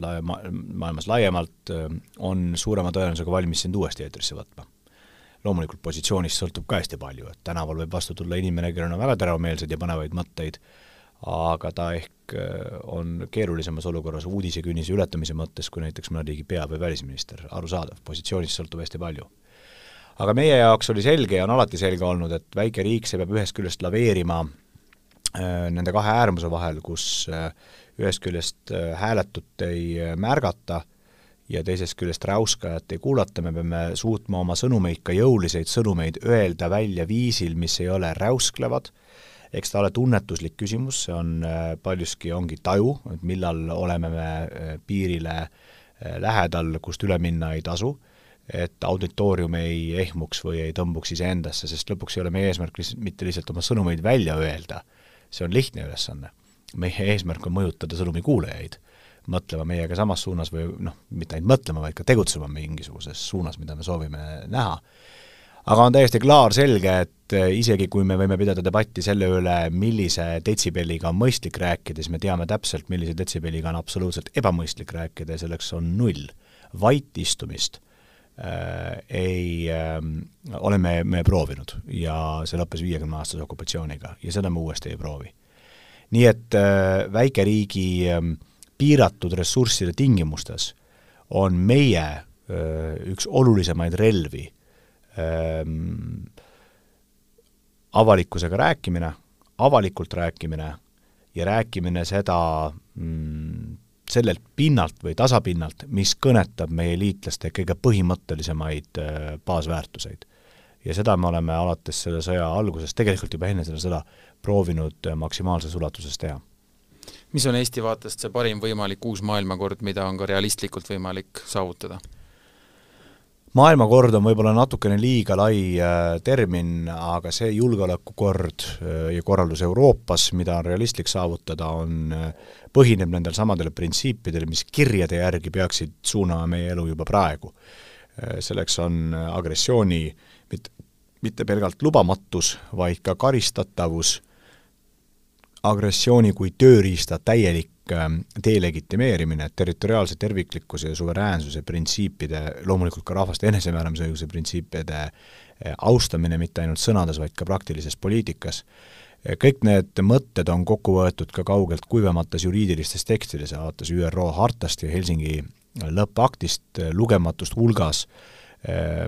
laia-, maailmas laiemalt on suurema tõenäosusega valmis sind uuesti eetrisse võtma. loomulikult positsioonist sõltub ka hästi palju, et tänaval võib vastu tulla inimene, kellel on väga teravmeelseid ja põnevaid mõtteid, aga ta ehk on keerulisemas olukorras uudisekünnise ületamise mõttes kui näiteks mõne riigi pea- või välisminister, arusaadav, positsioonist sõltub hästi palju. aga meie jaoks oli selge ja on alati selge olnud, et väike riik, see peab ühest küljest laveerima nende kahe äärmuse vahel, kus ühest küljest hääletut ei märgata ja teisest küljest räuskajat ei kuulata, me peame suutma oma sõnumeid, ka jõuliseid sõnumeid öelda välja viisil, mis ei ole räusklevad, eks ta ole tunnetuslik küsimus, see on äh, paljuski, ongi taju, et millal oleme me äh, piirile äh, lähedal, kust üle minna ei tasu, et auditoorium ei ehmuks või ei tõmbuks iseendasse, sest lõpuks ei ole meie eesmärk lihtsalt, mitte lihtsalt oma sõnumeid välja öelda, see on lihtne ülesanne. meie eesmärk on mõjutada sõnumi kuulajaid, mõtlema meiega samas suunas või noh, mitte ainult mõtlema, vaid ka tegutsema mingisuguses suunas, mida me soovime näha aga on täiesti klaarselge, et eh, isegi kui me võime pidada debatti selle üle, millise detsibelliga on mõistlik rääkida, siis me teame täpselt, millise detsibelliga on absoluutselt ebamõistlik rääkida ja selleks on null. vait istumist äh, ei äh,, oleme me proovinud ja see lõppes viiekümne aastase okupatsiooniga ja seda me uuesti ei proovi. nii et äh, väikeriigi äh, piiratud ressursside tingimustes on meie äh, üks olulisemaid relvi ähm, avalikkusega rääkimine, avalikult rääkimine ja rääkimine seda mm, sellelt pinnalt või tasapinnalt, mis kõnetab meie liitlaste kõige põhimõttelisemaid äh, baasväärtuseid. ja seda me oleme alates selle sõja algusest, tegelikult juba enne seda sõda, proovinud äh, maksimaalses ulatuses teha. mis on Eesti vaatest see parim võimalik uus maailmakord, mida on ka realistlikult võimalik saavutada? Maailmakord on võib-olla natukene liiga lai äh, termin, aga see julgeolekukord äh, ja korraldus Euroopas, mida on realistlik saavutada, on, äh, põhineb nendel samadel printsiipidel, mis kirjade järgi peaksid suunama meie elu juba praegu. selleks on agressiooni mitte, mitte pelgalt lubamatus, vaid ka karistatavus, agressiooni kui tööriista täielik delegitimeerimine, territoriaalse terviklikkuse ja suveräänsuse printsiipide, loomulikult ka rahvaste enesemääramisõiguse printsiipide eh, austamine mitte ainult sõnades, vaid ka praktilises poliitikas, eh, kõik need mõtted on kokku võetud ka kaugelt kuivemates juriidilistes tekstides, alates ÜRO hartast ja Helsingi lõppaktist, lugematust hulgas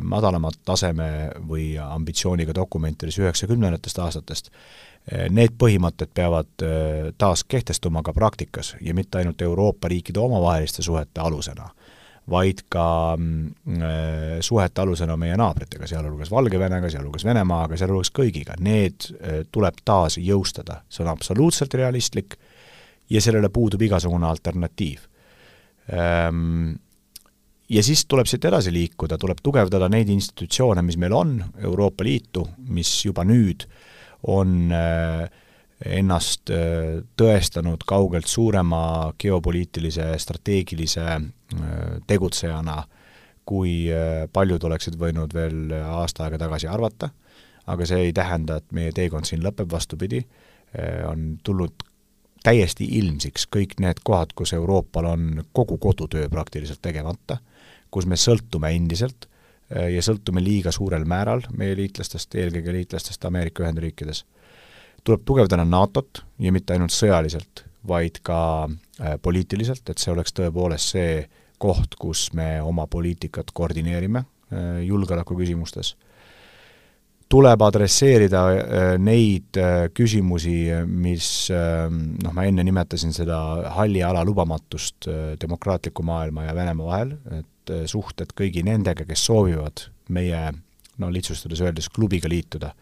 madalamat taseme või ambitsiooniga dokumentides üheksakümnendatest aastatest need põhimõtted peavad eh, taas kehtestuma ka praktikas ja mitte ainult Euroopa riikide omavaheliste suhete alusena, vaid ka mm, eh, suhete alusena meie naabritega, sealhulgas Valgevenega, sealhulgas Venemaaga, sealhulgas kõigiga, need tuleb taas jõustada, see on absoluutselt realistlik ja sellele puudub igasugune alternatiiv. Ehm, ja siis tuleb siit edasi liikuda, tuleb tugevdada neid institutsioone, mis meil on, Euroopa Liitu, mis juba nüüd äh, on äh, ennast äh, tõestanud kaugelt suurema geopoliitilise strateegilise äh, tegutsejana, kui paljud oleksid võinud veel aasta aega tagasi arvata, aga see ei tähenda, et meie teekond siin lõpeb, vastupidi, on tulnud täiesti ilmsiks kõik need kohad, kus Euroopal on kogu kodutöö praktiliselt tegemata, kus me sõltume endiselt ja sõltume liiga suurel määral meie liitlastest, eelkõige liitlastest Ameerika Ühendriikides. tuleb tugevdada NATO-t ja mitte ainult sõjaliselt, vaid ka äh, poliitiliselt, et see oleks tõepoolest see koht, kus me oma poliitikat koordineerime äh, julgeoleku küsimustes. tuleb adresseerida neid küsimusi, mis noh, ma enne nimetasin seda halli ala lubamatust demokraatliku maailma ja Venemaa vahel, et head suhted kõigi nendega, kes soovivad meie no lihtsustades öeldes klubiga liituda,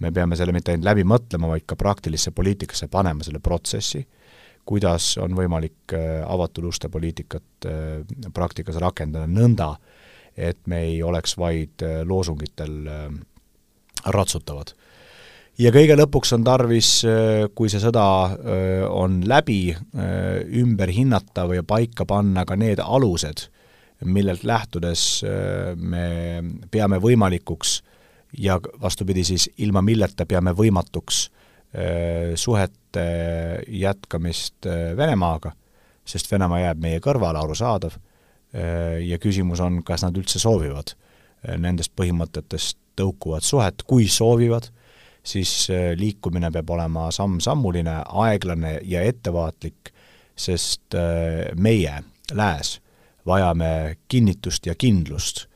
me peame selle mitte ainult läbi mõtlema, vaid ka praktilisse poliitikasse panema selle protsessi, kuidas on võimalik avatud uste poliitikat praktikas rakendada nõnda, et me ei oleks vaid loosungitel ratsutavad. Ja kõige lõpuks on tarvis, kui see sõda on läbi, ümber hinnata või paika panna ka need alused, millelt lähtudes me peame võimalikuks ja vastupidi siis, ilma milleta peame võimatuks suhete jätkamist Venemaaga, sest Venemaa jääb meie kõrvale, arusaadav, ja küsimus on, kas nad üldse soovivad nendest põhimõtetest tõukuvat suhet, kui soovivad siis äh, liikumine peab olema samm-sammuline, aeglane ja ettevaatlik, sest äh, meie, lääs, vajame kinnitust ja kindlust,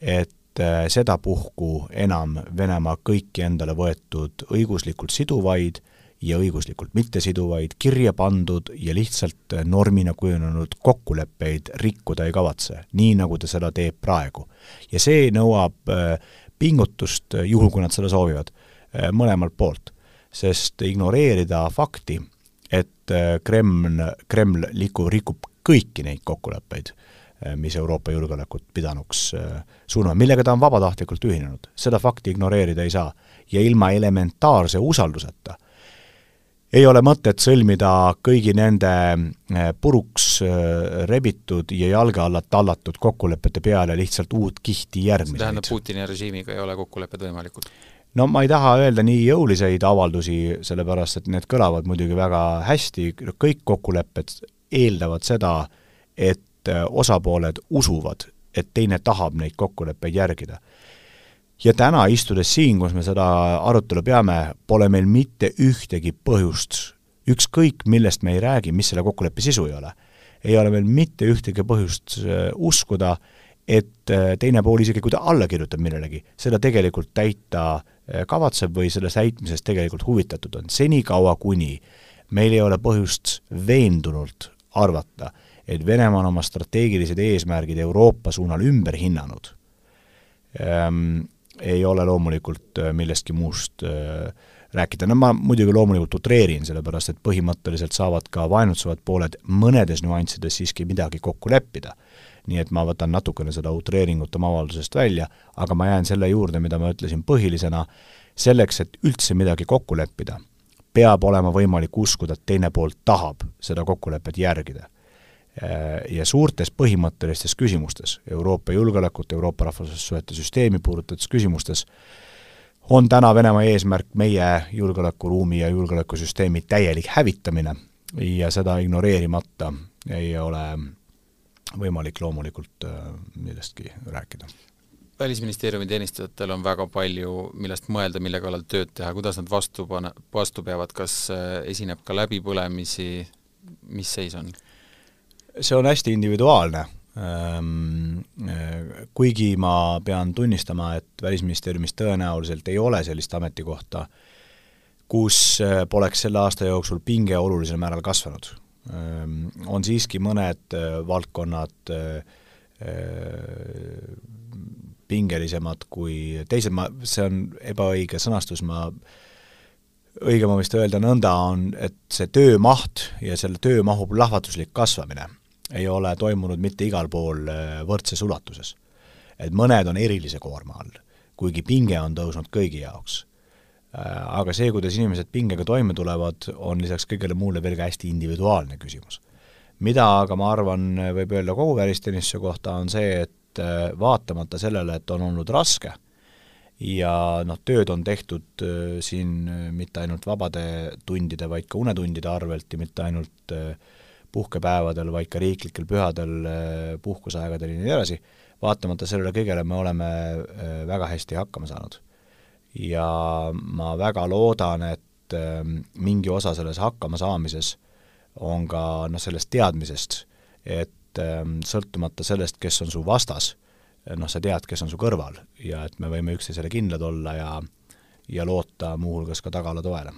et äh, sedapuhku enam Venemaa kõiki endale võetud õiguslikult siduvaid ja õiguslikult mittesiduvaid kirja pandud ja lihtsalt normina kujunenud kokkuleppeid rikkuda ei kavatse, nii nagu ta seda teeb praegu. ja see nõuab pingutust, juhul kui nad seda soovivad Äh, mõlemalt poolt. sest ignoreerida fakti, et äh, Kreml, Kreml liku-, rikub kõiki neid kokkuleppeid, äh, mis Euroopa julgeolekut pidanuks suunama, millega ta on vabatahtlikult ühinenud, seda fakti ignoreerida ei saa. ja ilma elementaarse usalduseta ei ole mõtet sõlmida kõigi nende puruks rebitud ja jalge alla tallatud kokkulepete peale lihtsalt uut kihti järgmiseid. tähendab, Putini režiimiga ei ole kokkulepped võimalikud? no ma ei taha öelda nii jõuliseid avaldusi, sellepärast et need kõlavad muidugi väga hästi, kõik kokkulepped eeldavad seda, et äh, osapooled usuvad, et teine tahab neid kokkuleppeid järgida. ja täna, istudes siin, kus me seda arutelu peame, pole meil mitte ühtegi põhjust, ükskõik millest me ei räägi, mis selle kokkuleppe sisu ei ole, ei ole meil mitte ühtegi põhjust äh, uskuda, et äh, teine pool, isegi kui ta alla kirjutab millelegi, seda tegelikult täita kavatseb või selle täitmisest tegelikult huvitatud on, senikaua kuni meil ei ole põhjust veendunult arvata, et Venemaa on oma strateegilised eesmärgid Euroopa suunal ümber hinnanud. Ähm,, ei ole loomulikult äh, millestki muust äh, rääkida, no ma muidugi loomulikult utreerin, sellepärast et põhimõtteliselt saavad ka vaenutsevad pooled mõnedes nüanssides siiski midagi kokku leppida. Nii et ma võtan natukene seda utreeringut oma avaldusest välja, aga ma jään selle juurde, mida ma ütlesin põhilisena, selleks, et üldse midagi kokku leppida, peab olema võimalik uskuda, et teine pool tahab seda kokkulepet järgida. Ja suurtes põhimõttelistes küsimustes, Euroopa julgeolekut, Euroopa rahvussuhete süsteemi puudutates küsimustes, on täna Venemaa eesmärk meie julgeolekuruumi ja julgeolekusüsteemi täielik hävitamine ja seda ignoreerimata ei ole võimalik loomulikult äh, millestki rääkida. välisministeeriumi teenistujatel on väga palju, millest mõelda, mille kallal tööd teha, kuidas nad vastu pane-, vastu peavad, kas äh, esineb ka läbipõlemisi, mis seis on? See on hästi individuaalne, ähm, äh, kuigi ma pean tunnistama, et Välisministeeriumis tõenäoliselt ei ole sellist ametikohta, kus poleks selle aasta jooksul pinge olulisel määral kasvanud. Ehm, on siiski mõned äh, valdkonnad pingelisemad kui teised, ma, see on ebaõige sõnastus, ma õigem on vist öelda nõnda, on, et see töömaht ja selle töömahu plahvatuslik kasvamine ei ole toimunud mitte igal pool võrdses ulatuses. et mõned on erilise koorma all, kuigi pinge on tõusnud kõigi jaoks Äh, aga see, kuidas inimesed pingega toime tulevad, on lisaks kõigele muule veel ka hästi individuaalne küsimus. mida aga ma arvan, võib öelda kogu välisteenistuse kohta, on see, et äh, vaatamata sellele, et on olnud raske ja noh, tööd on tehtud äh, siin mitte ainult vabade tundide, vaid ka unetundide arvelt ja mitte ainult puhkepäevadel, vaid ka riiklikel pühadel, puhkuseaegadel ja nii edasi, vaatamata sellele kõigele me oleme väga hästi hakkama saanud ja ma väga loodan, et ähm, mingi osa selles hakkamasaamises on ka noh, sellest teadmisest, et ähm, sõltumata sellest, kes on su vastas, noh, sa tead, kes on su kõrval ja et me võime üksteisele kindlad olla ja ja loota muuhulgas ka tagala toele.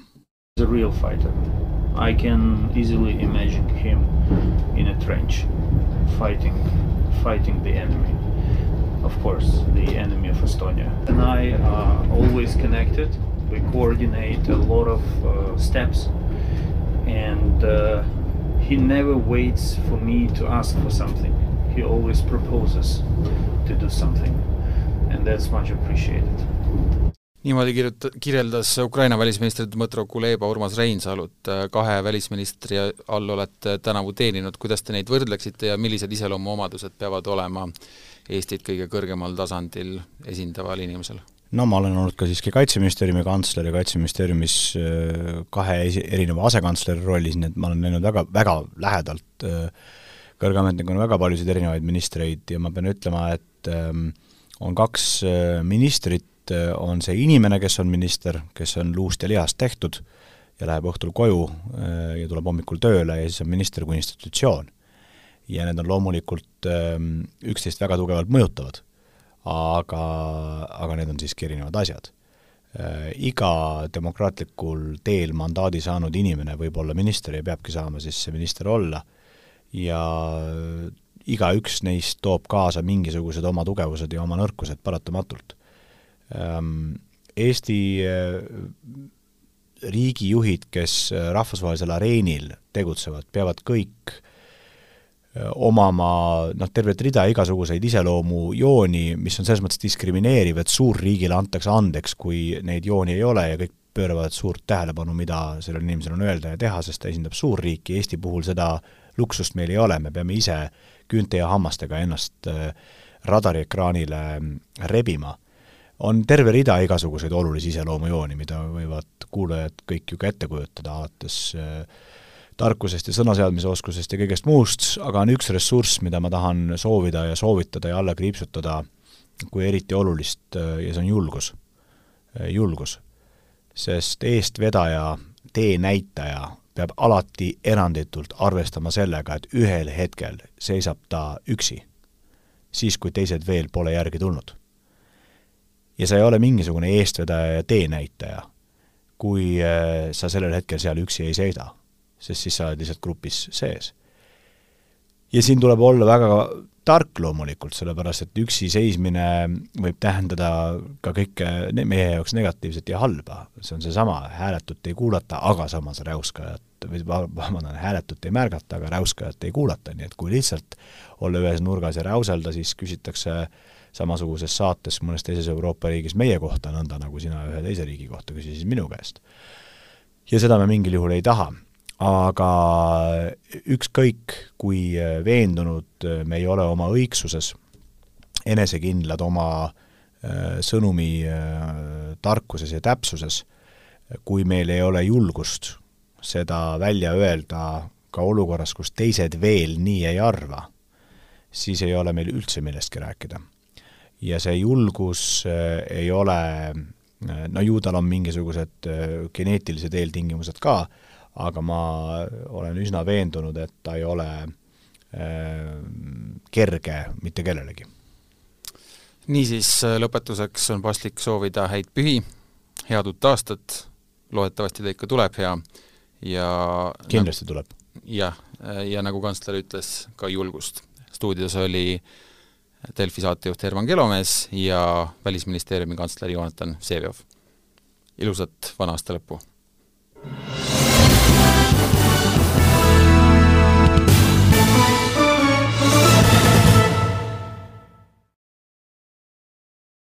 The real fighter. I can easily imagine him in a trench fighting, fighting the enemy of course, the enemy of Estonia. And I are always connected we coordinate a lot of uh, steps, and uh, he never waits for me to ask for something. He always proposes to do something, and that's much appreciated. Niimoodi kirjuta-, kirjeldas Ukraina välisminister Dmõtro Kuleba Urmas Reinsalut, kahe välisministri all olete tänavu teeninud, kuidas te neid võrdleksite ja millised iseloomuomadused peavad olema Eestit kõige kõrgemal tasandil esindaval inimesel? no ma olen olnud ka siiski Kaitseministeeriumi kantsler ja Kaitseministeeriumis äh, kahe erineva asekantsleri rollis, nii et ma olen näinud väga, väga lähedalt äh, kõrge ametnikuna väga paljusid erinevaid ministreid ja ma pean ütlema, et ähm, on kaks äh, ministrit, on see inimene, kes on minister, kes on luust ja lihast tehtud ja läheb õhtul koju ja tuleb hommikul tööle ja siis on minister kui institutsioon. ja need on loomulikult ähm, üksteist väga tugevalt mõjutavad aga, aga need on siiski erinevad asjad. Äh, iga demokraatlikul teel mandaadi saanud inimene võib olla minister ja peabki saama siis see minister olla ja igaüks neist toob kaasa mingisugused oma tugevused ja oma nõrkused paratamatult. Ähm, Eesti äh, riigijuhid, kes rahvusvahelisel areenil tegutsevad, peavad kõik omama noh, tervet rida igasuguseid iseloomujooni, mis on selles mõttes diskrimineeriv, et suurriigile antakse andeks, kui neid jooni ei ole ja kõik pööravad suurt tähelepanu, mida sellel inimesel on öelda ja teha, sest ta esindab suurriiki, Eesti puhul seda luksust meil ei ole, me peame ise küünte ja hammastega ennast radariekraanile rebima. On terve rida igasuguseid olulisi iseloomujooni, mida võivad kuulajad kõik ju ka ette kujutada, alates äh, tarkusest ja sõnaseadmise oskusest ja kõigest muust, aga on üks ressurss, mida ma tahan soovida ja soovitada ja alla kriipsutada kui eriti olulist ja see on julgus. julgus. sest eestvedaja, teenäitaja peab alati eranditult arvestama sellega, et ühel hetkel seisab ta üksi. siis, kui teised veel pole järgi tulnud. Ja sa ei ole mingisugune eestvedaja ja teenäitaja, kui äh, sa sellel hetkel seal üksi ei seisa sest siis sa oled lihtsalt grupis sees. ja siin tuleb olla väga tark loomulikult, sellepärast et üksi seismine võib tähendada ka kõike meie jaoks negatiivset ja halba. see on seesama, hääletut ei kuulata, aga samas räuskajat, või vabandust, hääletut ei märgata, aga räuskajat ei kuulata, nii et kui lihtsalt olla ühes nurgas ja räuselda, siis küsitakse samasuguses saates mõnes teises Euroopa riigis meie kohta, nõnda nagu sina ühe teise riigi kohta küsisid minu käest. ja seda me mingil juhul ei taha aga ükskõik, kui veendunud me ei ole oma õigsuses, enesekindlad oma äh, sõnumi äh, tarkuses ja täpsuses, kui meil ei ole julgust seda välja öelda ka olukorras, kus teised veel nii ei arva, siis ei ole meil üldse millestki rääkida. Ja see julgus äh, ei ole, no ju tal on mingisugused geneetilised eeltingimused ka, aga ma olen üsna veendunud, et ta ei ole äh, kerge mitte kellelegi. niisiis, lõpetuseks on paslik soovida häid pühi, head uut aastat, loodetavasti ta ikka tuleb hea ja kindlasti tuleb. jah, ja nagu kantsler ütles, ka julgust. stuudios oli Delfi saatejuht Herman Kelomees ja Välisministeeriumi kantsler Jonatan Vseviov. ilusat vana aasta lõppu!